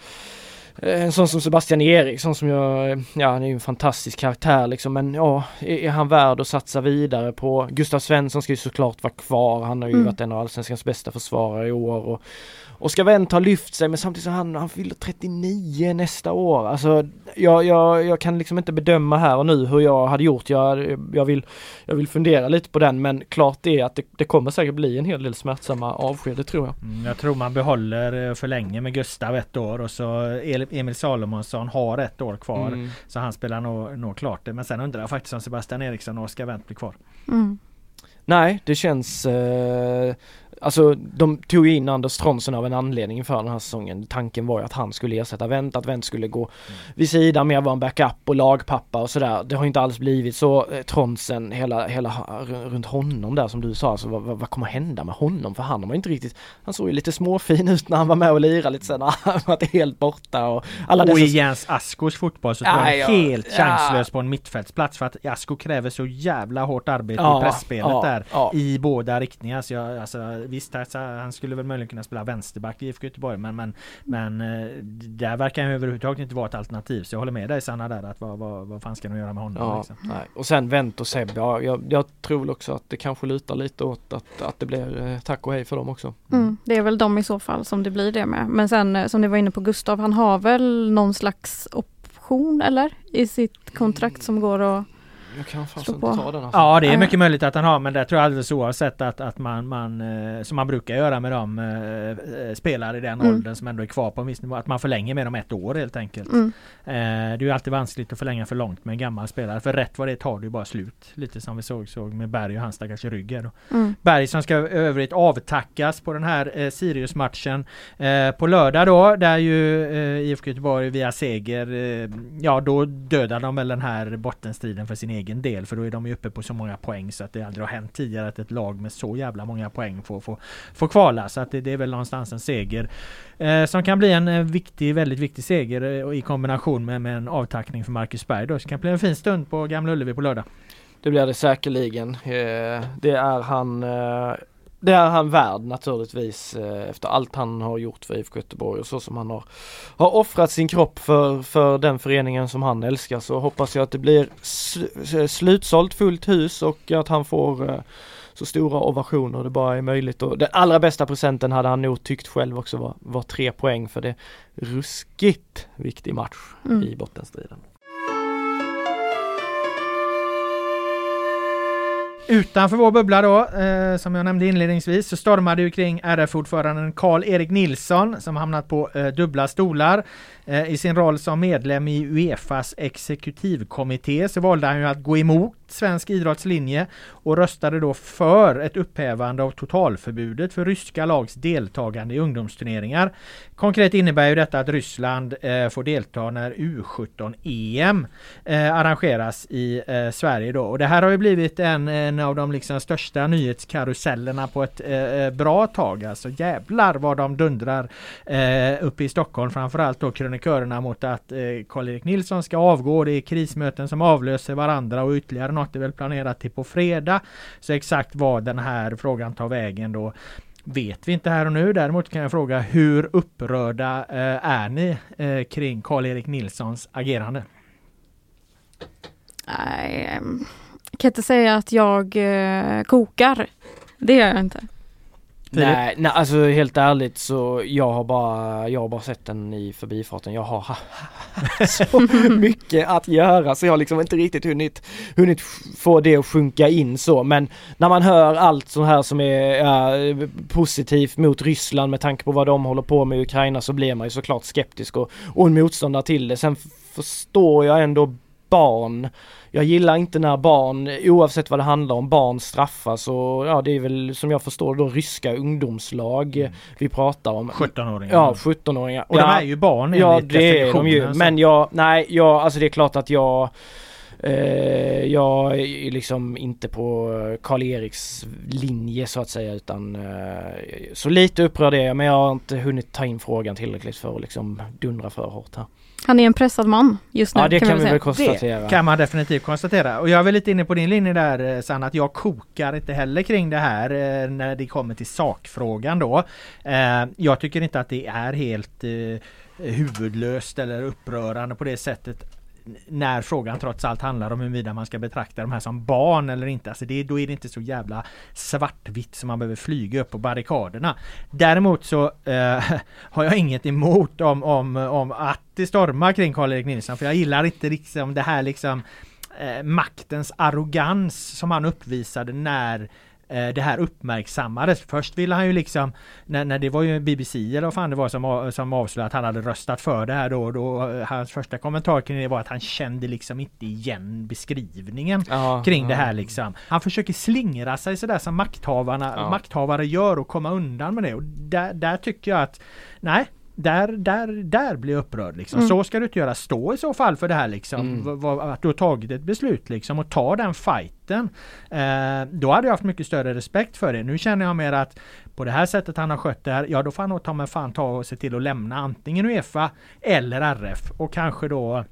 Eh, en sån som Sebastian Eriksson som jag, ja han är ju en fantastisk karaktär liksom men ja, är, är han värd att satsa vidare på? Gustav Svensson ska ju såklart vara kvar, han har ju Mm. varit en av allsvenskans bästa försvarare i år och Oskar Wendt har lyft sig men samtidigt så han, han fyller 39 nästa år. Alltså jag, jag, jag kan liksom inte bedöma här och nu hur jag hade gjort. Jag, jag, vill, jag vill fundera lite på den men klart är att det, det kommer säkert bli en hel del smärtsamma avsked, det tror jag. Mm, Jag tror man behåller eh, för länge med Gustav ett år och så Emil Salomonsson har ett år kvar. Mm. Så han spelar nog, nog klart det. Men sen undrar jag faktiskt om Sebastian Eriksson och Oskar Wendt blir kvar. Mm. Nej, det känns... Eh, alltså de tog ju in Anders Tronsen av en anledning inför den här säsongen. Tanken var ju att han skulle ersätta Wendt, att Wendt skulle gå Mm. vid sidan mer vara en backup och lagpappa och sådär. Det har inte alls blivit så. Eh, Tronsen, hela, hela runt honom där som du sa, alltså, vad, vad, kommer hända med honom? För han har ju inte riktigt, han såg ju lite småfin ut när han var med och lirade lite sen han var helt borta och alla Och dessa i Jens Askos fotboll så tror jag Ja, helt ja. chanslös på en mittfältsplats för att Asko kräver så jävla hårt arbete Ja, i pressspelet ja, där i båda riktningar. Så jag, alltså, visst, alltså, han skulle väl möjligen kunna spela vänsterback i IFK Göteborg men, men, men eh, där verkar han överhuvudtaget inte vara ett alternativ. Så jag håller med dig Sanna där att vad, vad, vad fan ska de göra med honom? Ja, liksom? nej. Och sen Wendt och Seb, ja, jag, jag tror väl också att det kanske lutar lite åt att, att det blir eh, tack och hej för dem också. Mm, det är väl de i så fall som det blir det med. Men sen eh, som ni var inne på Gustav, han har väl någon slags option eller? I sitt kontrakt som går att Jag kan fasen inte ta den alltså. Ja det är mycket möjligt att han har men det tror jag alldeles oavsett att, att man, man eh, som man brukar göra med de eh, eh, spelare i den Mm. åldern som ändå är kvar på en viss nivå. Att man förlänger med dem ett år helt enkelt. Mm. Det är ju alltid vanskligt att förlänga för långt med en gammal spelare. För rätt vad det tar det ju bara slut. Lite som vi såg, såg med Berg och hans stackars rygg. Mm. Berg som ska övrigt avtackas på den här eh, Sirius-matchen eh, på lördag då där ju eh, IFK Göteborg via seger eh, ja då dödar de väl den här bottenstriden för sin egen del för då är de ju uppe på så många poäng så att det aldrig har hänt tidigare att ett lag med så jävla många poäng får, får, får kvala så att det, det är väl någonstans en seger eh, som kan bli en eh, viktig, väldigt viktig seger eh, i kombination med, med en avtackning för Marcus Berg då så det kan bli en fin stund på Gamla Ullevi på lördag. Det blir det säkerligen. Eh, det är han eh, det är han värd naturligtvis eh, efter allt han har gjort för IFK Göteborg och så som han har, har offrat sin kropp för, för den föreningen som han älskar så hoppas jag att det blir sl- slutsålt fullt hus och att han får eh, så stora ovationer det bara är möjligt och den allra bästa presenten hade han nog tyckt själv också var, var tre poäng för det ruskigt viktig match Mm. i bottenstriden. Utanför vår bubbla då, eh, som jag nämnde inledningsvis, så stormade ju kring RF-ordföranden Karl-Erik Nilsson som hamnat på eh, dubbla stolar. Eh, I sin roll som medlem i Uefas exekutivkommitté så valde han ju att gå emot svensk idrottslinje och röstade då för ett upphävande av totalförbudet för ryska lags deltagande i ungdomsturneringar. Konkret innebär ju detta att Ryssland eh, får delta när U17-EM eh, arrangeras i eh, Sverige då. Och det här har ju blivit en, eh, en av de liksom största nyhetskarusellerna på ett eh, eh, bra tag. Alltså jävlar vad de dundrar eh, uppe i Stockholm. Framförallt då krönikörerna mot att eh, Karl-Erik Nilsson ska avgå. Det är krismöten som avlöser varandra och ytterligare något är väl planerat till på fredag. Så exakt vad den här frågan tar vägen då vet vi inte här och nu. Däremot kan jag fråga hur upprörda eh, är ni eh, kring Karl-Erik Nilssons agerande? Nej, kan inte säga att jag eh, kokar. Det gör jag inte. Nej, nej, alltså helt ärligt så jag har bara, jag har bara sett den i förbifarten. Jag har så mycket att göra så jag har liksom inte riktigt hunnit, hunnit få det att sjunka in så. Men när man hör allt så här som är ja, positivt mot Ryssland med tanke på vad de håller på med i Ukraina så blir man ju såklart skeptisk och, och en motståndare till det. Sen förstår jag ändå barn. Jag gillar inte när barn, oavsett vad det handlar om, barn straffas och ja det är väl som jag förstår då ryska ungdomslag eh, vi pratar om. 17-åringar. Ja, 17-åringar. Och ja, de är ju barn Ja enligt det är de ju. så- Men jag, nej jag, alltså det är klart att jag Eh, jag är liksom inte på Karl-Eriks linje så att säga utan eh, så lite upprörd är jag men jag har inte hunnit ta in frågan tillräckligt för att liksom dundra för hårt här. Han är en pressad man just nu. Ja det kan, vi säga. väl konstatera. Det kan man definitivt konstatera. Och jag är väl lite inne på din linje där eh, Sanna, att jag kokar inte heller kring det här eh, när det kommer till sakfrågan då. Eh, jag tycker inte att det är helt eh, huvudlöst eller upprörande på det sättet när frågan trots allt handlar om huruvida man ska betrakta de här som barn eller inte. Alltså det, då är det inte så jävla svartvitt som man behöver flyga upp på barrikaderna. Däremot så eh, har jag inget emot om, om, om att det stormar kring Karl-Erik Nilsson för jag gillar inte liksom det här liksom eh, maktens arrogans som han uppvisade när det här uppmärksammades. Först ville han ju liksom när, när det var ju BBC eller vad fan det var som, som avslöjade att han hade röstat för det här då, då eh, hans första kommentar kring det var att han kände liksom inte igen beskrivningen Ja, kring det ja. här liksom. Han försöker slingra sig sådär som makthavarna, Ja. makthavare gör och komma undan med det. Och där, där tycker jag att nej, där, där, där blir jag upprörd liksom. Mm. Så ska du inte göra. Stå i så fall för det här liksom. Mm. Att du har tagit ett beslut liksom och ta den fighten. Eh, då hade jag haft mycket större respekt för det. Nu känner jag mer att på det här sättet han har skött det här, ja då får han nog ta mig fan ta och se till att lämna antingen Uefa eller RF och kanske då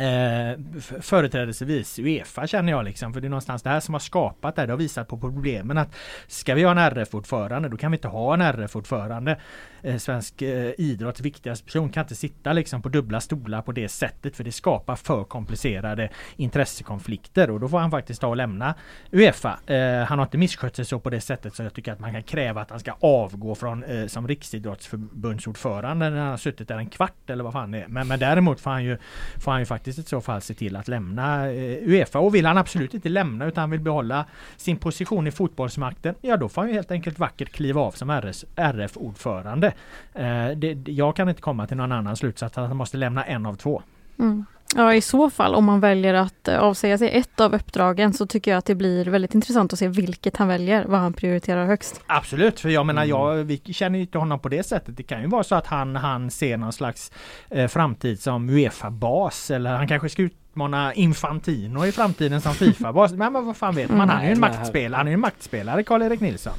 Eh, f- företrädesvis Uefa känner jag liksom för det är någonstans det här som har skapat det. här. Det har visat på problemen att ska vi ha en RF-ordförande då kan vi inte ha en RF-ordförande. Eh, svensk eh, idrotts viktigaste person kan inte sitta liksom på dubbla stolar på det sättet för det skapar för komplicerade intressekonflikter och då får han faktiskt ta och lämna Uefa. Eh, han har inte misskött sig så på det sättet så jag tycker att man kan kräva att han ska avgå från eh, som riksidrottsförbundsordförande när han har suttit där en kvart eller vad fan det är. Men, men däremot får han ju får han ju faktiskt i så fall se till att lämna eh, Uefa och vill han absolut inte lämna utan han vill behålla sin position i fotbollsmakten ja då får han ju helt enkelt vackert kliva av som RS, RF-ordförande. Eh, det, jag kan inte komma till någon annan slutsats att han måste lämna en av två. Mm. Ja i så fall om man väljer att eh, avsäga sig ett av uppdragen så tycker jag att det blir väldigt intressant att se vilket han väljer, vad han prioriterar högst. Absolut, för jag menar jag, vi känner ju inte honom på det sättet. Det kan ju vara så att han, han ser någon slags eh, framtid som Uefa-bas eller han kanske ska utmana Infantino i framtiden som Fifa-bas. Men, men vad fan vet man? Han är ju en maktspelare. Han är en maktspelare, Karl-Erik Nilsson.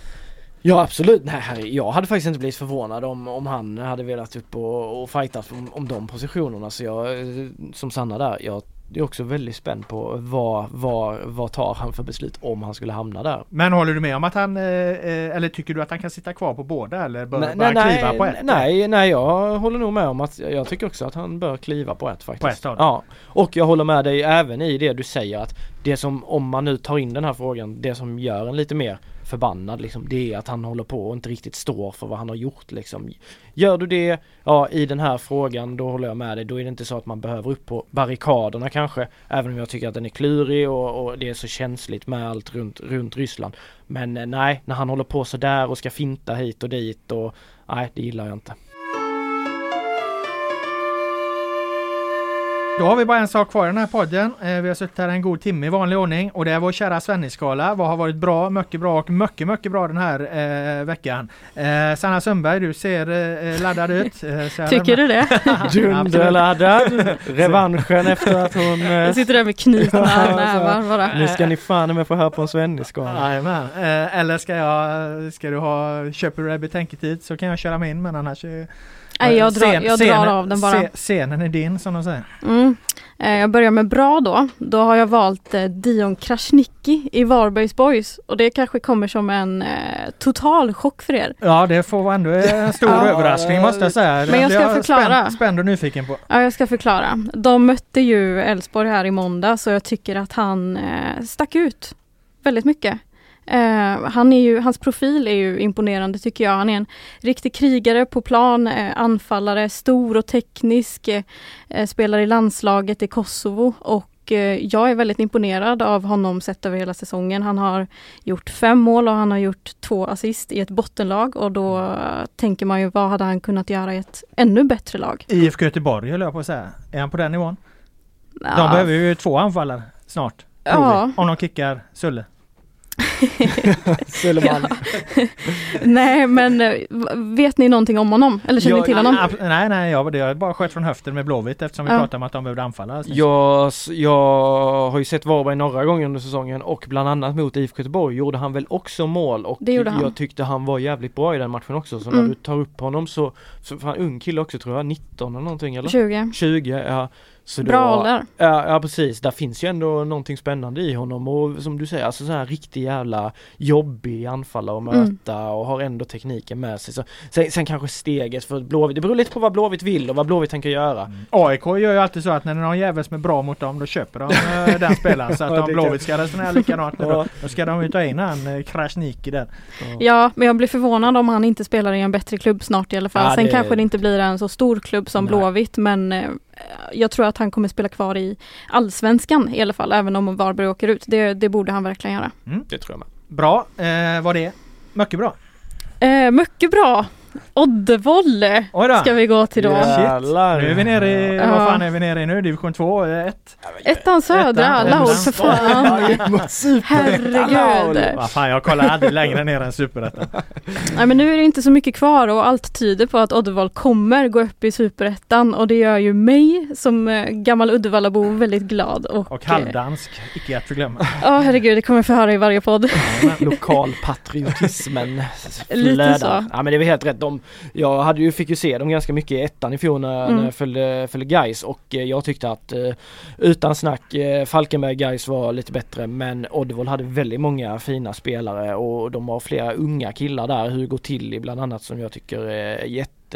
Ja absolut, nej jag hade faktiskt inte blivit förvånad om, om han hade velat upp och, och fightas om, om de positionerna så jag, eh, som Sanna där, jag är också väldigt spänd på vad, vad, vad tar han för beslut om han skulle hamna där. Men håller du med om att han, eh, eh, eller tycker du att han kan sitta kvar på båda eller bör, nej, bör nej, han kliva på ett? nej, nej, jag håller nog med om att jag tycker också att han bör kliva på ett faktiskt. På ett av dem. Ja, och jag håller med dig även i det du säger att det som, om man nu tar in den här frågan, det som gör en lite mer förbannad liksom, det är att han håller på och inte riktigt står för vad han har gjort liksom. Gör du det, ja i den här frågan, då håller jag med dig, då är det inte så att man behöver upp på barrikaderna kanske, även om jag tycker att den är klurig och, och det är så känsligt med allt runt, runt Ryssland. Men eh, nej, när han håller på sådär och ska finta hit och dit och nej, det gillar jag inte. Då har vi bara en sak kvar i den här podden. Eh, vi har suttit här en god timme i vanlig ordning och det är vår kära Svennisskala. Vad har varit bra, mycket bra och mycket, mycket bra den här eh, veckan. Eh, Sanna Sundberg, du ser eh, laddad ut. Eh, Tycker du det? Dunderladdad! Revanschen efter att hon... eh, Jag sitter där med knutna nävar bara. Nu ska ni fan med få höra på en svenniskala. Jajamän. Eh, eller ska jag, ska du ha, köper du det betänketid så kan jag köra min men annars Nej, jag drar- scen- jag drar scenen- av den bara. sce- Scenen är din som de säger. Mm. Eh, Jag börjar med bra då. Då har jag valt eh, Dion Krasniqi i Varbergs Boys och det kanske kommer som en eh, total chock för er. Ja det får vara ändå en stor Ja. överraskning måste jag säga. Men jag ska är förklara. Spänd, spänd och nyfiken på. Ja, jag ska förklara. De mötte ju Elfsborg här i måndag så jag tycker att han eh, stack ut väldigt mycket. Eh, han är ju, hans profil är ju imponerande tycker jag. Han är en riktig krigare på plan, eh, anfallare, stor och teknisk, eh, eh, spelar i landslaget i Kosovo och eh, jag är väldigt imponerad av honom sett över hela säsongen. Han har gjort fem mål och han har gjort två assist i ett bottenlag och då tänker man ju vad hade han kunnat göra i ett ännu bättre lag? IFK Göteborg höll jag på att säga. Är han på den nivån? De Ja. behöver ju två anfallare snart. Ja. Vi. Om de kickar Sulle. Sulleman. Nej men eh, vet ni någonting om honom? Eller känner ni till honom? Nej nej, jag, har bara skett från höften med Blåvitt eftersom vi Ja. pratade om att de behövde anfalla. Jag, jag har ju sett Varberg några gånger under säsongen och bland annat mot IFK Göteborg gjorde han väl också mål och Det gjorde han. jag tyckte han var jävligt bra i den matchen också så Mm. när du tar upp honom så, så fan ung kille också tror jag, 19 eller någonting eller? 20. 20 ja. Så Bra då, ålder. Ja, ja precis, där finns ju ändå någonting spännande i honom och som du säger, alltså så här riktig jävla jobbig anfallare att Mm. möta och har ändå tekniken med sig. Så, sen, sen kanske steget för Blåvitt, det beror lite på vad Blåvitt vill och vad Blåvitt tänker göra. AIK gör ju alltid så att när det är någon jävel som är bra mot dem då köper de eh, den spelaren. Så att Ja, om Blåvitt ska resonera likadant Ja. då, då ska de ju ta in han Krasniqi där. Ja, men jag blir förvånad om han inte spelar i en bättre klubb snart i alla fall. Ja, Sen det- kanske det inte blir en så stor klubb som Nej. Blåvitt men eh, jag tror att han kommer spela kvar i Allsvenskan i alla fall, även om Varberg åker ut. Det, det borde han verkligen göra. Mm. Det tror jag med. Bra, eh, var det? Mycket bra. Eh, mycket bra. Oddevolle ska vi gå till då. Jävlar. Nu är vi nere i, Ja. vad fan är vi nere i nu? Division 2, 1? Ettan södra, Ettan, Laul för fan. Herregud. Vad fan jag kollar aldrig längre ner än Superettan. Nej men nu är det inte så mycket kvar och allt tyder på att Uddevalla kommer gå upp i Superettan och det gör ju mig som eh, gammal Uddevallabo väldigt glad. Och, Och eh, halvdansk, icke att förglömma. Ja herregud, det kommer jag få höra i varje podd. Lokalpatriotismen Lite flödar. så. Ja men det är väl helt rätt. De, jag hade ju, fick ju se dem ganska mycket i ettan i fjol när, Mm. när jag följde, följde Gais och eh, jag tyckte att eh, utan snack eh, Falkenberg Gais var lite bättre men Oddevall hade väldigt många fina spelare och de har flera unga killar där. Hugo Tilly bland annat som jag tycker är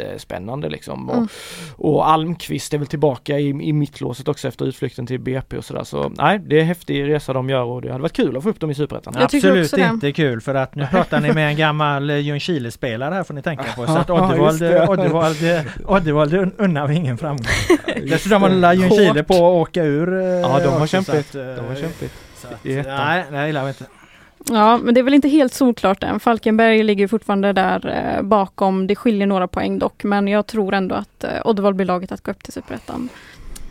jättespännande liksom. Och, Mm. och Almqvist är väl tillbaka i, i mittlåset också efter utflykten till BP och sådär. Så nej, det är en häftig resa de gör och det hade varit kul att få upp dem i Superettan. Absolut också det. inte kul för att nu pratar ni med en gammal eh, Ljungskile-spelare här får ni tänka på. Så att det. Oddevall, Oddevall un- unnar vi ingen framgång. Dessutom håller Ljungskile på att åka ur. eh, Ja, de har eh, De har kämpigt. Nej, det gillar vi inte. Ja, men det är väl inte helt solklart än. Falkenberg ligger fortfarande där eh, bakom. Det skiljer några poäng dock, men jag tror ändå att eh, Uddevalla blir laget att gå upp till Superettan.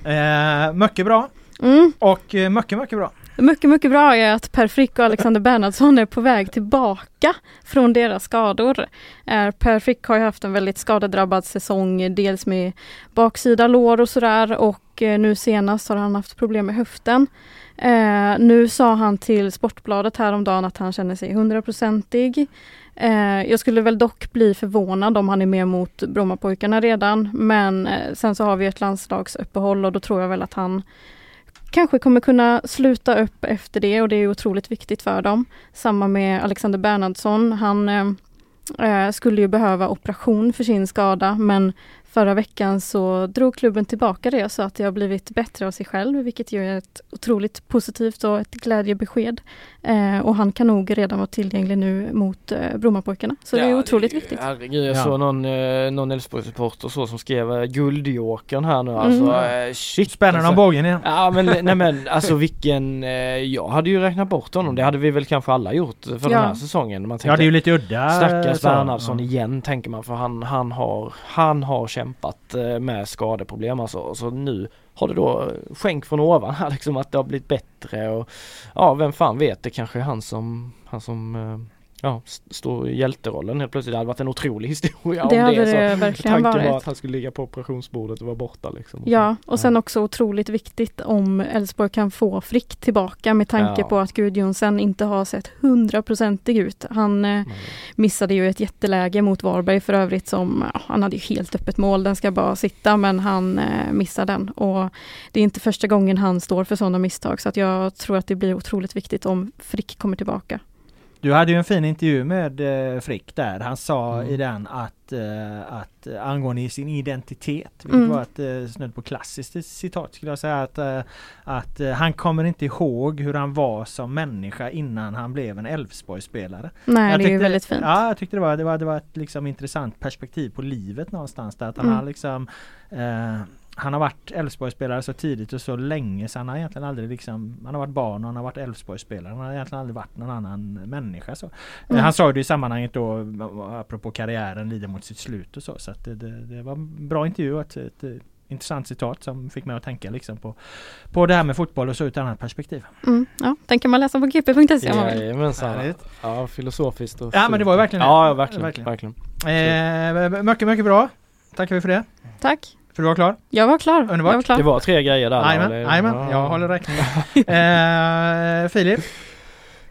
Eh, mycket bra Mm. och eh, mycket, mycket bra. Mycket, mycket bra är att Per Frick och Alexander Bernhardsson är på väg tillbaka från deras skador. Eh, Per Frick har ju haft en väldigt skadedrabbad säsong, dels med baksida lår och sådär och nu senast har han haft problem med höften. Eh, nu sa han till Sportbladet häromdagen att han känner sig hundraprocentig. Eh, jag skulle väl dock bli förvånad om han är med mot Brommapojkarna redan, men eh, sen så har vi ett landslagsuppehåll och då tror jag väl att han kanske kommer kunna sluta upp efter det och det är otroligt viktigt för dem. Samma med Alexander Bernhardsson. Han eh, eh skulle ju behöva operation för sin skada men förra veckan så drog klubben tillbaka det så att det har blivit bättre av sig själv vilket ju är ett otroligt positivt och ett glädjebesked. Eh, och han kan nog redan vara tillgänglig nu mot eh, Brommapojkarna. Så det är Ja, otroligt viktigt. Herregud, jag Ja. såg någon, eh, någon Elfsborgssupporter så som skrev eh, guldjokern här nu Mm. alltså. Eh, shit Spännande alltså. bågen igen. Ja men nej men alltså vilken, eh, jag hade ju räknat bort honom. Det hade vi väl kanske alla gjort för Ja. den här säsongen. Man Ja, det är ju lite udda. Stackars så. Bernhardsson Ja. igen tänker man för han, han, har, han har kämpat eh, med skadeproblem alltså. Så nu har det då eh, skänk från ovan här liksom att det har blivit bättre och ja vem fan vet det kanske är han som, han som eh, Ja, st- står i hjälterollen helt plötsligt. Det hade varit en otrolig historia Det om hade det. så det verkligen tanken var varit. att han skulle ligga på operationsbordet och vara borta liksom. Ja, och sen också otroligt viktigt om Elfsborg kan få Frick tillbaka med tanke Ja. på att Gud Jonsen inte har sett hundraprocentig ut. Han eh, missade ju ett jätteläge mot Varberg för övrigt som, ja, han hade ju helt öppet mål, den ska bara sitta men han eh, missade den. Och det är inte första gången han står för sådana misstag så att jag tror att det blir otroligt viktigt om Frick kommer tillbaka. Du hade ju en fin intervju med eh, Frick där. Han sa Mm. i den att, eh, att eh, angående sin identitet, vilket Mm. var ett eh, snudd på klassiskt citat skulle jag säga, att, eh, att eh, han kommer inte ihåg hur han var som människa innan han blev en Elfsborgsspelare. Nej, Jag det är ju tyckte- väldigt fint. Ja, jag tyckte det var, det var, det var ett liksom intressant perspektiv på livet någonstans där. Att han Mm. har liksom eh, han har varit Elfsborgsspelare så tidigt och så länge så han har egentligen aldrig liksom Han har varit barn och han har varit Elfsborgsspelare. Han har egentligen aldrig varit någon annan människa så. Mm. Han sa ju det i sammanhanget då apropå karriären lider mot sitt slut och så. Så att det, det, det var en bra intervju och ett, ett, ett intressant citat som fick mig att tänka liksom på På det här med fotboll och så ur ett annat perspektiv. Mm, ja, den kan man läsa på gp.se om man vill. Jajamensan. Ja, filosofiskt och Ja men det var ju verkligen det. Ja, ja, verkligen. Verkligen. verkligen. Eh, mycket, mycket bra. Tackar vi för det. Tack. För du var klar? Jag var klar. Underbart. Jag var klar. Det var tre grejer där. Jajamän. Jag håller räkning. eh, Filip?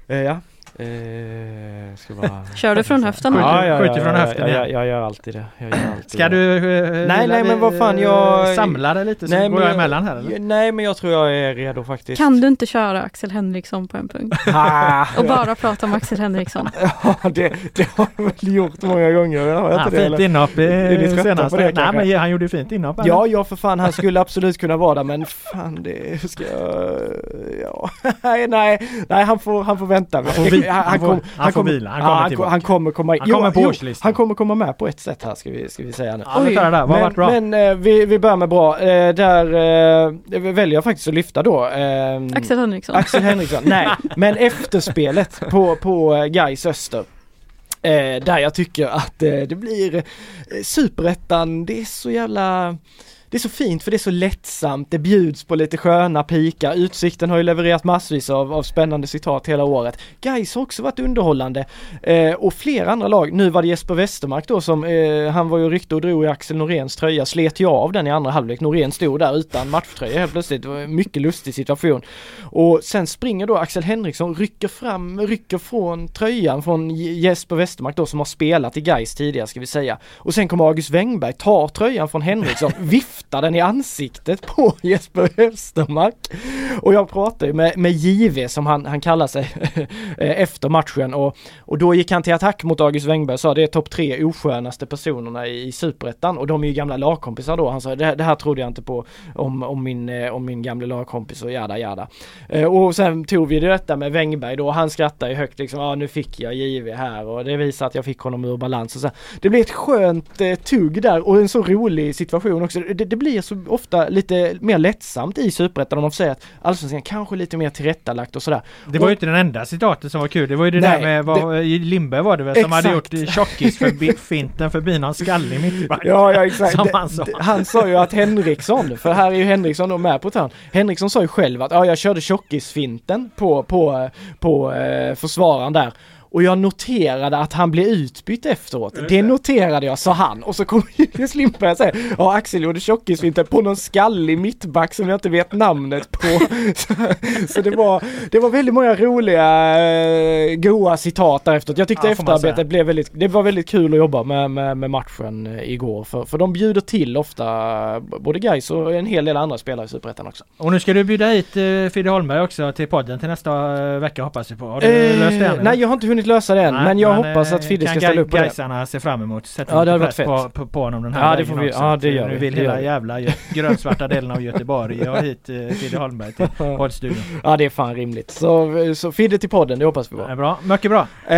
Eh, ja. Eh, ska bara... Kör du från höften? Ja, ja, skjuter ja, från höften, ja, ja. jag, jag gör alltid det. Jag gör alltid Ska det. du eh, Nej, lilla nej, men vad fan, jag- Samla dig lite så Nej, går men jag emellan här eller? Nej men jag tror jag är redo faktiskt. Kan du inte köra Axel Henriksson på en punkt? Och bara prata om Axel Henriksson? ja, det, det har jag väl gjort många gånger. Har jag Ja, inte det, fint eller? inhopp i Är ni trötta senaste. på det, nej men han gjorde ju fint inhopp. eller? Ja, ja för fan han skulle absolut kunna vara där men fan det ska jag... Ja. nej, nej, nej han får, han får vänta. får vila Han kom, han får kommer- vila, han kommer han, han kommer komma Han kommer på jo, årslistan. Han kommer komma med på ett sätt här ska vi, ska vi säga nu. Ja, tar det där. Vad men, bra? Men eh, vi, vi börjar med bra. Eh, där eh, väljer jag faktiskt att lyfta då. Eh, Axel Henriksson. Axel Henriksson, nej. Men efterspelet på, på eh, Gais Öster. Eh, där jag tycker att eh, det blir eh, superettan, det är så jävla det är så fint för det är så lättsamt, det bjuds på lite sköna pikar, Utsikten har ju levererat massvis av, av spännande citat hela året. Gais har också varit underhållande. Eh, och flera andra lag, nu var det Jesper Westermark då som, eh, han var ju ryckte och drog i Axel Noréns tröja, slet ju av den i andra halvlek, Norén stod där utan matchtröja helt plötsligt, det var en mycket lustig situation. Och sen springer då Axel Henriksson, rycker fram, rycker från tröjan från Jesper Westermark då som har spelat i Gais tidigare ska vi säga. Och sen kommer August Wengberg, tar tröjan från Henriksson, viftar den i ansiktet på Jesper Östermark. Och jag pratade ju med, med JV som han, han kallar sig eh, efter matchen och, och då gick han till attack mot August Wengberg och sa det är topp tre oskönaste personerna i, i superettan och de är ju gamla lagkompisar då. Han sa det, här- det här trodde jag inte på om, om, min, eh, om min gamla lagkompis och jada jada. Eh, och sen tog vi detta med Wengberg då, och han skrattade ju högt liksom, ja nu fick jag JV här och det visar att jag fick honom ur balans och så. Det blir ett skönt eh, tugg där och en så rolig situation också. Det, det blir så ofta lite mer lättsamt i superettan om man får säga att allsvenskan kanske lite mer tillrättalagt och sådär. Det var ju inte den enda citatet som var kul. Det var ju det Nej, där med vad, Lindberg var det väl som hade Exakt. gjort tjockis förbi, finten förbi någon skallig mittback. Ja, ja exakt. Som Det- han sa. det- han sa ju att Henriksson, för här är ju Henriksson då med på törn. Henriksson sa ju själv att ja, jag körde tjockisfinten på, på, på eh, försvararen där. Och jag noterade att han blev utbytt efteråt. Det noterade jag, sa han. Och så kom Julius Lindberg och säger ja Axel gjorde tjockisfinten på någon skallig mittback som jag inte vet namnet på. så, så det var, det var väldigt många roliga, eh, goa citat därefter. Jag tyckte Ja, efterarbetet blev väldigt, det var väldigt kul att jobba med, med, med matchen eh, igår. För, för de bjuder till ofta, både guys och en hel del andra spelare i Superettan också. Och nu ska du bjuda hit uh, Fidde Holmberg också till podden till nästa eh, vecka hoppas vi på. Har du Eh, löst det än? nej jag har inte hunnit lösa det än, Nej, men jag men, hoppas eh, att Fidde kan ska ställa upp på det. Gaisarna se fram emot. Sätta Ja, det hade varit på, fett. på, på honom den här Ja, det får vi- också. ja, det gör Nu vi, vill det hela vi. jävla grönsvarta delen av Göteborg ha hit uh, Fidde Holmberg till poddstudion. Ja det är fan rimligt. Så, så Fidde till podden, det hoppas vi på. Ja, bra, mycket bra. Eh,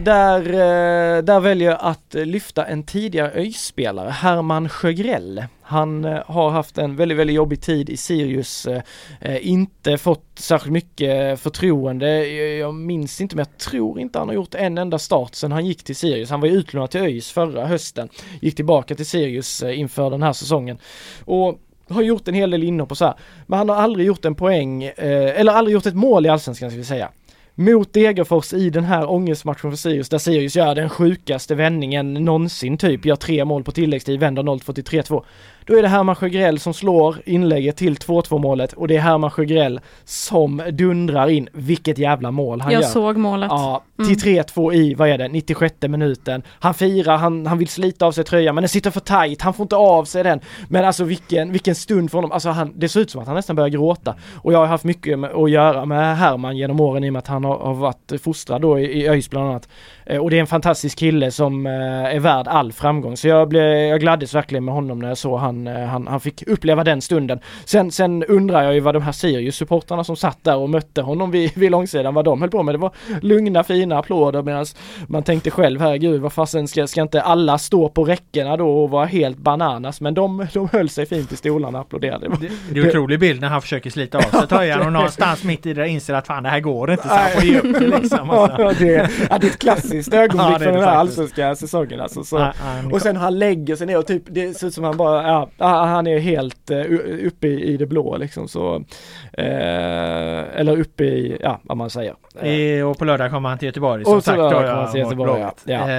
där, eh, där väljer jag att eh, lyfta en tidigare ÖIS-spelare, Herman Sjögrell. Han eh, har haft en väldigt, väldigt jobbig tid i Sirius, eh, eh, inte fått särskilt mycket förtroende. Jag, jag minns inte, men jag tror inte han har gjort en enda start sedan han gick till Sirius. Han var ju utlånad till ÖIS förra hösten, gick tillbaka till Sirius eh, inför den här säsongen. Och har gjort en hel del inhopp och så här. Men han har aldrig gjort en poäng, eh, eller aldrig gjort ett mål i Allsvenskan ska vi säga mot Degerfors i den här ångestmatchen för Sirius där Sirius gör den sjukaste vändningen någonsin typ, gör tre mål på tilläggstid, vänder 0-2 till 3-2. Då är det Herman Sjögrell som slår inlägget till 2-2 målet och det är Herman Sjögrell som dundrar in. Vilket jävla mål han Jag gör. såg målet. Ja, Mm. till 3-2 i, vad är det, 96 minuten. Han firar, han, han vill slita av sig tröjan men den sitter för tight, han får inte av sig den. Men alltså vilken, vilken stund för honom, alltså han, det ser ut som att han nästan börjar gråta. Och jag har haft mycket att göra med Herman genom åren i och med att han har, har varit fostrad då i, i ÖIS bland annat. Eh, och det är en fantastisk kille som eh, är värd all framgång. Så jag, blev, jag gladdes verkligen med honom när jag såg han, eh, han, han fick uppleva den stunden. Sen, sen undrar jag ju vad de här Sirius-supportrarna som satt där och mötte honom vid, vid långsidan, vad de höll på med. Det var lugna fina applåder medan man tänkte själv, herregud vad fasen ska, ska inte alla stå på räckena då och vara helt bananas? Men de, de höll sig fint i stolarna och applåderade. Det, det är en otrolig bild när han försöker slita av sig tröjan och någonstans mitt i det inser att fan det här går inte så han får ge upp det liksom. Alltså. Ja, det, ja, det är ett klassiskt ögonblick Ja, det den här allsvenska säsongen alltså. Så, Ja, han- och sen han lägger sig ner och typ, det ser ut som han bara, ja, ja, han är helt uh, uppe i, i det blå liksom så. eh, eller uppe i, ja vad man säger. I, och på lördag kommer han till Göteborg som Och sagt. då han till Göteborg, bra. ja. Ja,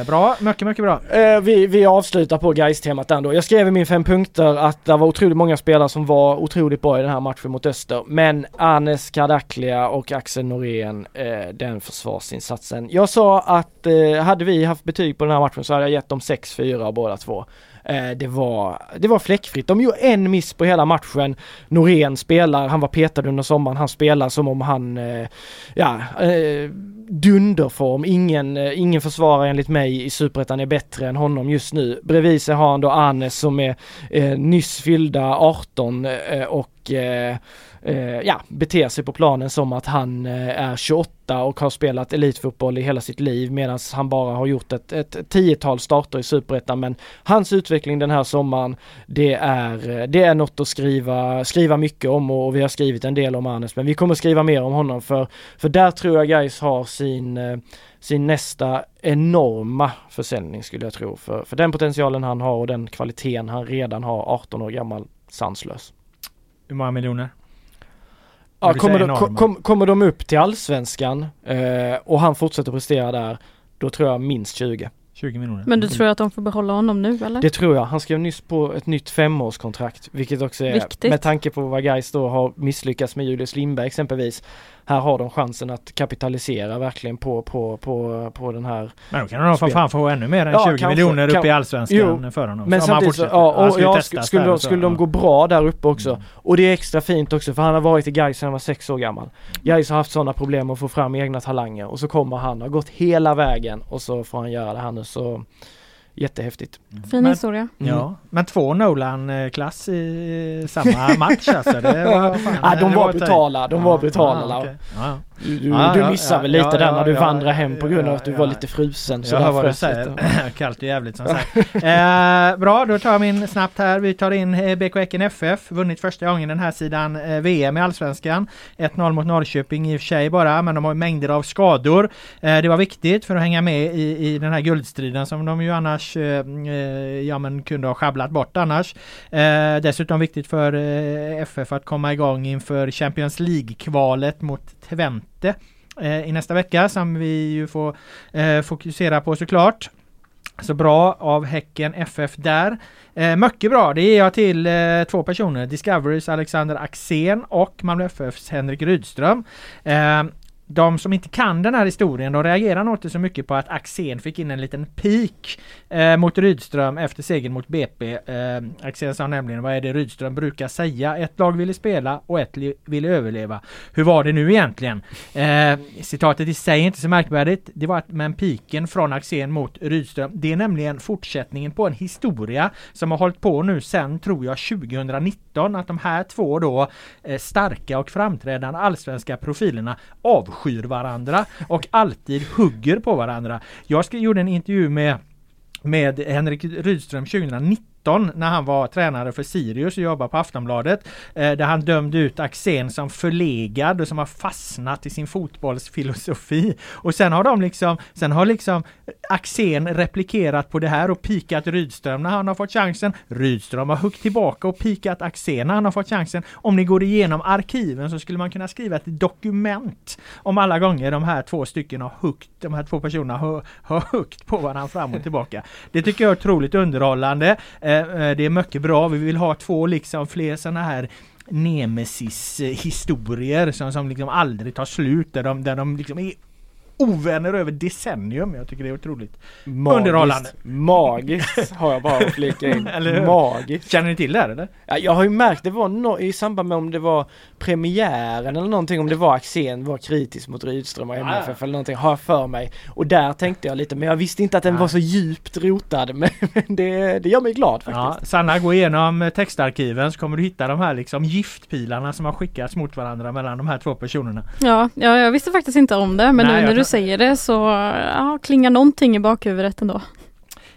Eh, Bra, mycket mycket bra. Eh, vi, vi avslutar på Gais-temat ändå. Jag skrev i min fem punkter att det var otroligt många spelare som var otroligt bra i den här matchen mot Öster. Men Anes Kardaklia och Axel Norén, eh, den försvarsinsatsen. Jag sa att eh, hade vi haft betyg på den här matchen så hade jag gett dem 6-4 båda två. Eh, det, var, det var fläckfritt. De gjorde en miss på hela matchen. Norén spelar, han var petad under sommaren, han spelar som om han, eh, ja, eh, dunderform. Ingen, ingen försvarare enligt mig i Superettan är bättre än honom just nu. Bredvid sig har han då Anes som är eh, nyss fyllda 18 och och eh, eh, ja, beter sig på planen som att han eh, är 28 och har spelat elitfotboll i hela sitt liv medan han bara har gjort ett, ett tiotal starter i Superettan. Men hans utveckling den här sommaren, det är, eh, det är något att skriva, skriva mycket om och vi har skrivit en del om Arnes, men vi kommer skriva mer om honom för, för där tror jag guys har sin eh, sin nästa enorma försäljning skulle jag tro. För, för den potentialen han har och den kvaliteten han redan har 18 år gammal, sanslös. Hur många miljoner? Ja, kommer, de, kom, kommer de upp till allsvenskan eh, och han fortsätter prestera där, då tror jag minst 20. 20 miljoner. Men du tror att de får behålla honom nu eller? Det tror jag. Han skrev nyss på ett nytt femårskontrakt, vilket också är Viktigt. med tanke på vad Gais då har misslyckats med Julius Lindberg exempelvis här har de chansen att kapitalisera verkligen på, på, på, på den här Men då kan de för fan få ännu mer än Ja, 20 kanske. miljoner Kan- upp i Allsvenskan Jo, för honom. Men samtidigt så, ja, och, ju ja, skulle, där de, och skulle de gå bra där uppe också. Och det är extra fint också för han har varit i Gais sedan han var sex år gammal. Gais har haft sådana problem att få fram egna talanger och så kommer han, har gått hela vägen och så får han göra det här nu så jättehäftigt. Fin Men- historia. Ja, men två Nolan-klass i samma match alltså. Det var, fan, Ja, de det var brutala, de var brutala, Ja, Lau. okej. Du, du, Ja, du ja, missar ja, väl lite ja, där när du vandrade ja, hem på grund av att du var lite frusen. Så Jag hör vad du säger. Kallt och jävligt som sagt. Eh, bra, då tar jag min snabbt här. Vi tar in eh, BK Häcken FF. Vunnit första gången den här sidan eh, VM i Allsvenskan. 1-0 mot Norrköping i och för sig bara, men de har mängder av skador. Eh, det var viktigt för att hänga med i, i den här guldstriden som de ju annars eh, eh, ja, men kunde ha sjabblat bort annars. Dessutom viktigt för FF att komma igång inför Champions League-kvalet mot Twente eh, i nästa vecka som vi ju får eh, fokusera på såklart. Så bra av Häcken FF där. Eh, mycket bra, det ger jag till eh, två personer. Discoverys Alexander Axén och Malmö FFs Henrik Rydström. Eh, de som inte kan den här historien, de reagerar nog inte så mycket på att Axén fick in en liten pik eh, mot Rydström efter segern mot BP. Eh, Axén sa nämligen, vad är det Rydström brukar säga? Ett lag ville spela och ett ville överleva. Hur var det nu egentligen? Eh, citatet i sig är inte så märkvärdigt. Det var att, men piken från Axén mot Rydström, det är nämligen fortsättningen på en historia som har hållit på nu sen, tror jag, 2019. Att de här två då eh, starka och framträdande allsvenska profilerna avskyr varandra och alltid hugger på varandra. Jag gjorde en intervju med med Henrik Rydström 2019 när han var tränare för Sirius och jobbade på Aftonbladet. Eh, där han dömde ut Axén som förlegad och som har fastnat i sin fotbollsfilosofi. Och sen har de liksom, sen har liksom Axén replikerat på det här och pikat Rydström när han har fått chansen. Rydström har huggit tillbaka och pikat Axén när han har fått chansen. Om ni går igenom arkiven så skulle man kunna skriva ett dokument om alla gånger de här två stycken har huggt, de här två personerna har, har huggt på varandra fram och tillbaka. Det tycker jag är otroligt underhållande. Eh, eh, det är mycket bra. Vi vill ha två liksom fler sådana här Nemesis historier som, som liksom aldrig tar slut där de, där de liksom är ovänner över decennium. Jag tycker det är otroligt underhållande. Magiskt har jag bara att flika in. Magiskt. Känner ni till det här eller? Ja, jag har ju märkt, det var no i samband med om det var premiären eller någonting, om det var Axén var kritisk mot Rydström och Ja, MFF eller någonting, har jag för mig. Och där tänkte jag lite, men jag visste inte att den Nej. var så djupt rotad, men, men det, det gör mig glad Ja, faktiskt. Sanna, gå igenom textarkiven så kommer du hitta de här liksom giftpilarna som har skickats mot varandra mellan de här två personerna. Ja, ja, jag visste faktiskt inte om det men Nej, nu när du säger det så ja, klingar någonting i bakhuvudet ändå.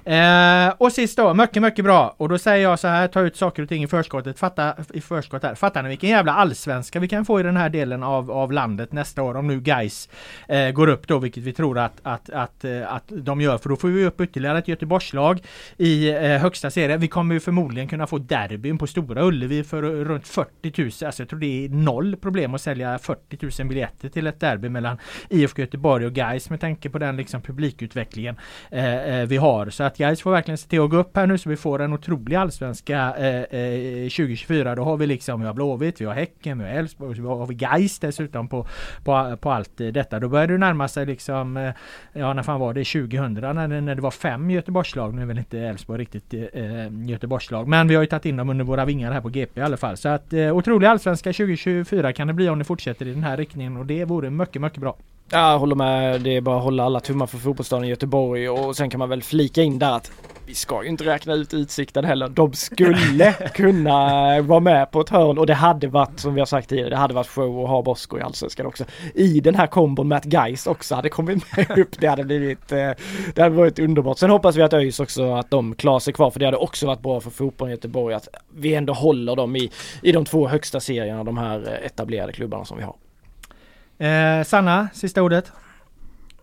Eh, och sist då, mycket, mycket bra. Och då säger jag så här, ta ut saker och ting i förskottet. Fatta, i förskott här. Fattar ni vilken jävla allsvenska vi kan få i den här delen av, av landet nästa år om nu guys eh, går upp då, vilket vi tror att, att, att, eh, att de gör. För då får vi upp ytterligare ett Göteborgslag i eh, högsta serien. Vi kommer ju förmodligen kunna få derbyn på Stora Ullevi för eh, runt 40 000. Alltså jag tror det är noll problem att sälja 40 000 biljetter till ett derby mellan IFK Göteborg och Gais med tanke på den liksom publikutvecklingen eh, eh vi har. Så att Gais får verkligen se till att gå upp här nu så vi får en otrolig allsvenska eh, eh, 2024. Då har vi liksom, vi har Blåvitt, vi har Häcken, vi har Elfsborg, så har vi Gais dessutom på, på, på allt detta. Då börjar det närma sig liksom, eh, ja när fan var det, 2000 när, det- när det var fem Göteborgslag. Nu är väl inte Elfsborg riktigt eh, eh Göteborgslag. Men vi har ju tagit in dem under våra vingar här på GP i alla fall. Så att eh, otrolig allsvenska 2024 kan det bli om det fortsätter i den här riktningen och det vore mycket, mycket bra. Ja, jag håller med. Det är bara att hålla alla tummar för fotbollsstaden i Göteborg och sen kan man väl flika in där att vi ska ju inte räkna ut Utsikten heller. De skulle kunna vara med på ett hörn och det hade varit, som vi har sagt tidigare, det hade varit show att ha Bosko i Allsvenskan också. I den här kombon med att Gais också hade kommit med upp. Det hade blivit, eh, det hade varit underbart. Sen hoppas vi att ÖIS också, att de klarar sig kvar för det hade också varit bra för fotbollen i Göteborg att vi ändå håller dem i, i de två högsta serierna, de här eh, etablerade klubbarna som vi har. Eh, Sanna, sista ordet?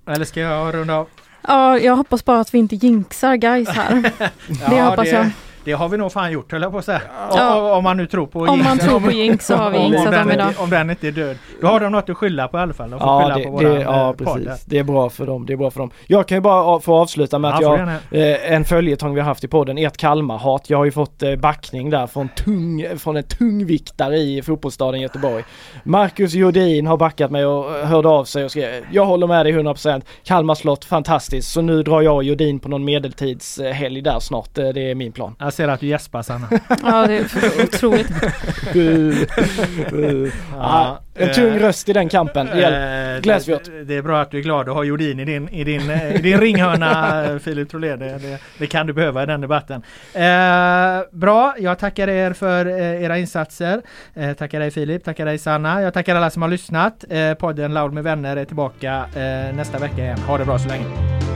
Eller ska jag runda av? Ja, jag hoppas bara att vi inte jinxar guys här. det hoppas det, jag. Det har vi nog fan gjort höll jag på att säga. Ja. Om, om man nu tror på Om man tror på jinx så har vi Om- om jinxat den dem idag. Om den inte är död. Då har de något att skylla på i alla fall. De får Ja, skylla det, på våran det, ja eh, podd. precis. Det är bra för dem. Det är bra för dem. Jag kan ju bara få avsluta med att Ja, får jag, eh, en följetong vi har haft i podden, ert Kalmar-hat. Jag har ju fått eh, backning där från, tung, från en tungviktare i fotbollsstaden Göteborg. Marcus Jodin har backat mig och eh, hörde av sig och skrev Jag håller med dig 100% Kalmar slott, fantastiskt. Så nu drar jag och Jodin på någon medeltidshelg där snart. Eh, Det är min plan. Jag ser att du gäspar Sanna. Ja, det är otroligt. ja, en tung röst i den kampen. Eh, gläds vi åt. det, är bra att du är glad att ha Jordin i din, i din, eh, i din ringhörna eh, Filip Trolé. Det, det, det kan du behöva i den debatten. Eh, bra, jag tackar er för eh, era insatser. Eh, tackar dig Filip, tackar dig Sanna. Jag tackar alla som har lyssnat. Eh, podden Loud med vänner är tillbaka eh, nästa vecka igen. Ha det bra så länge.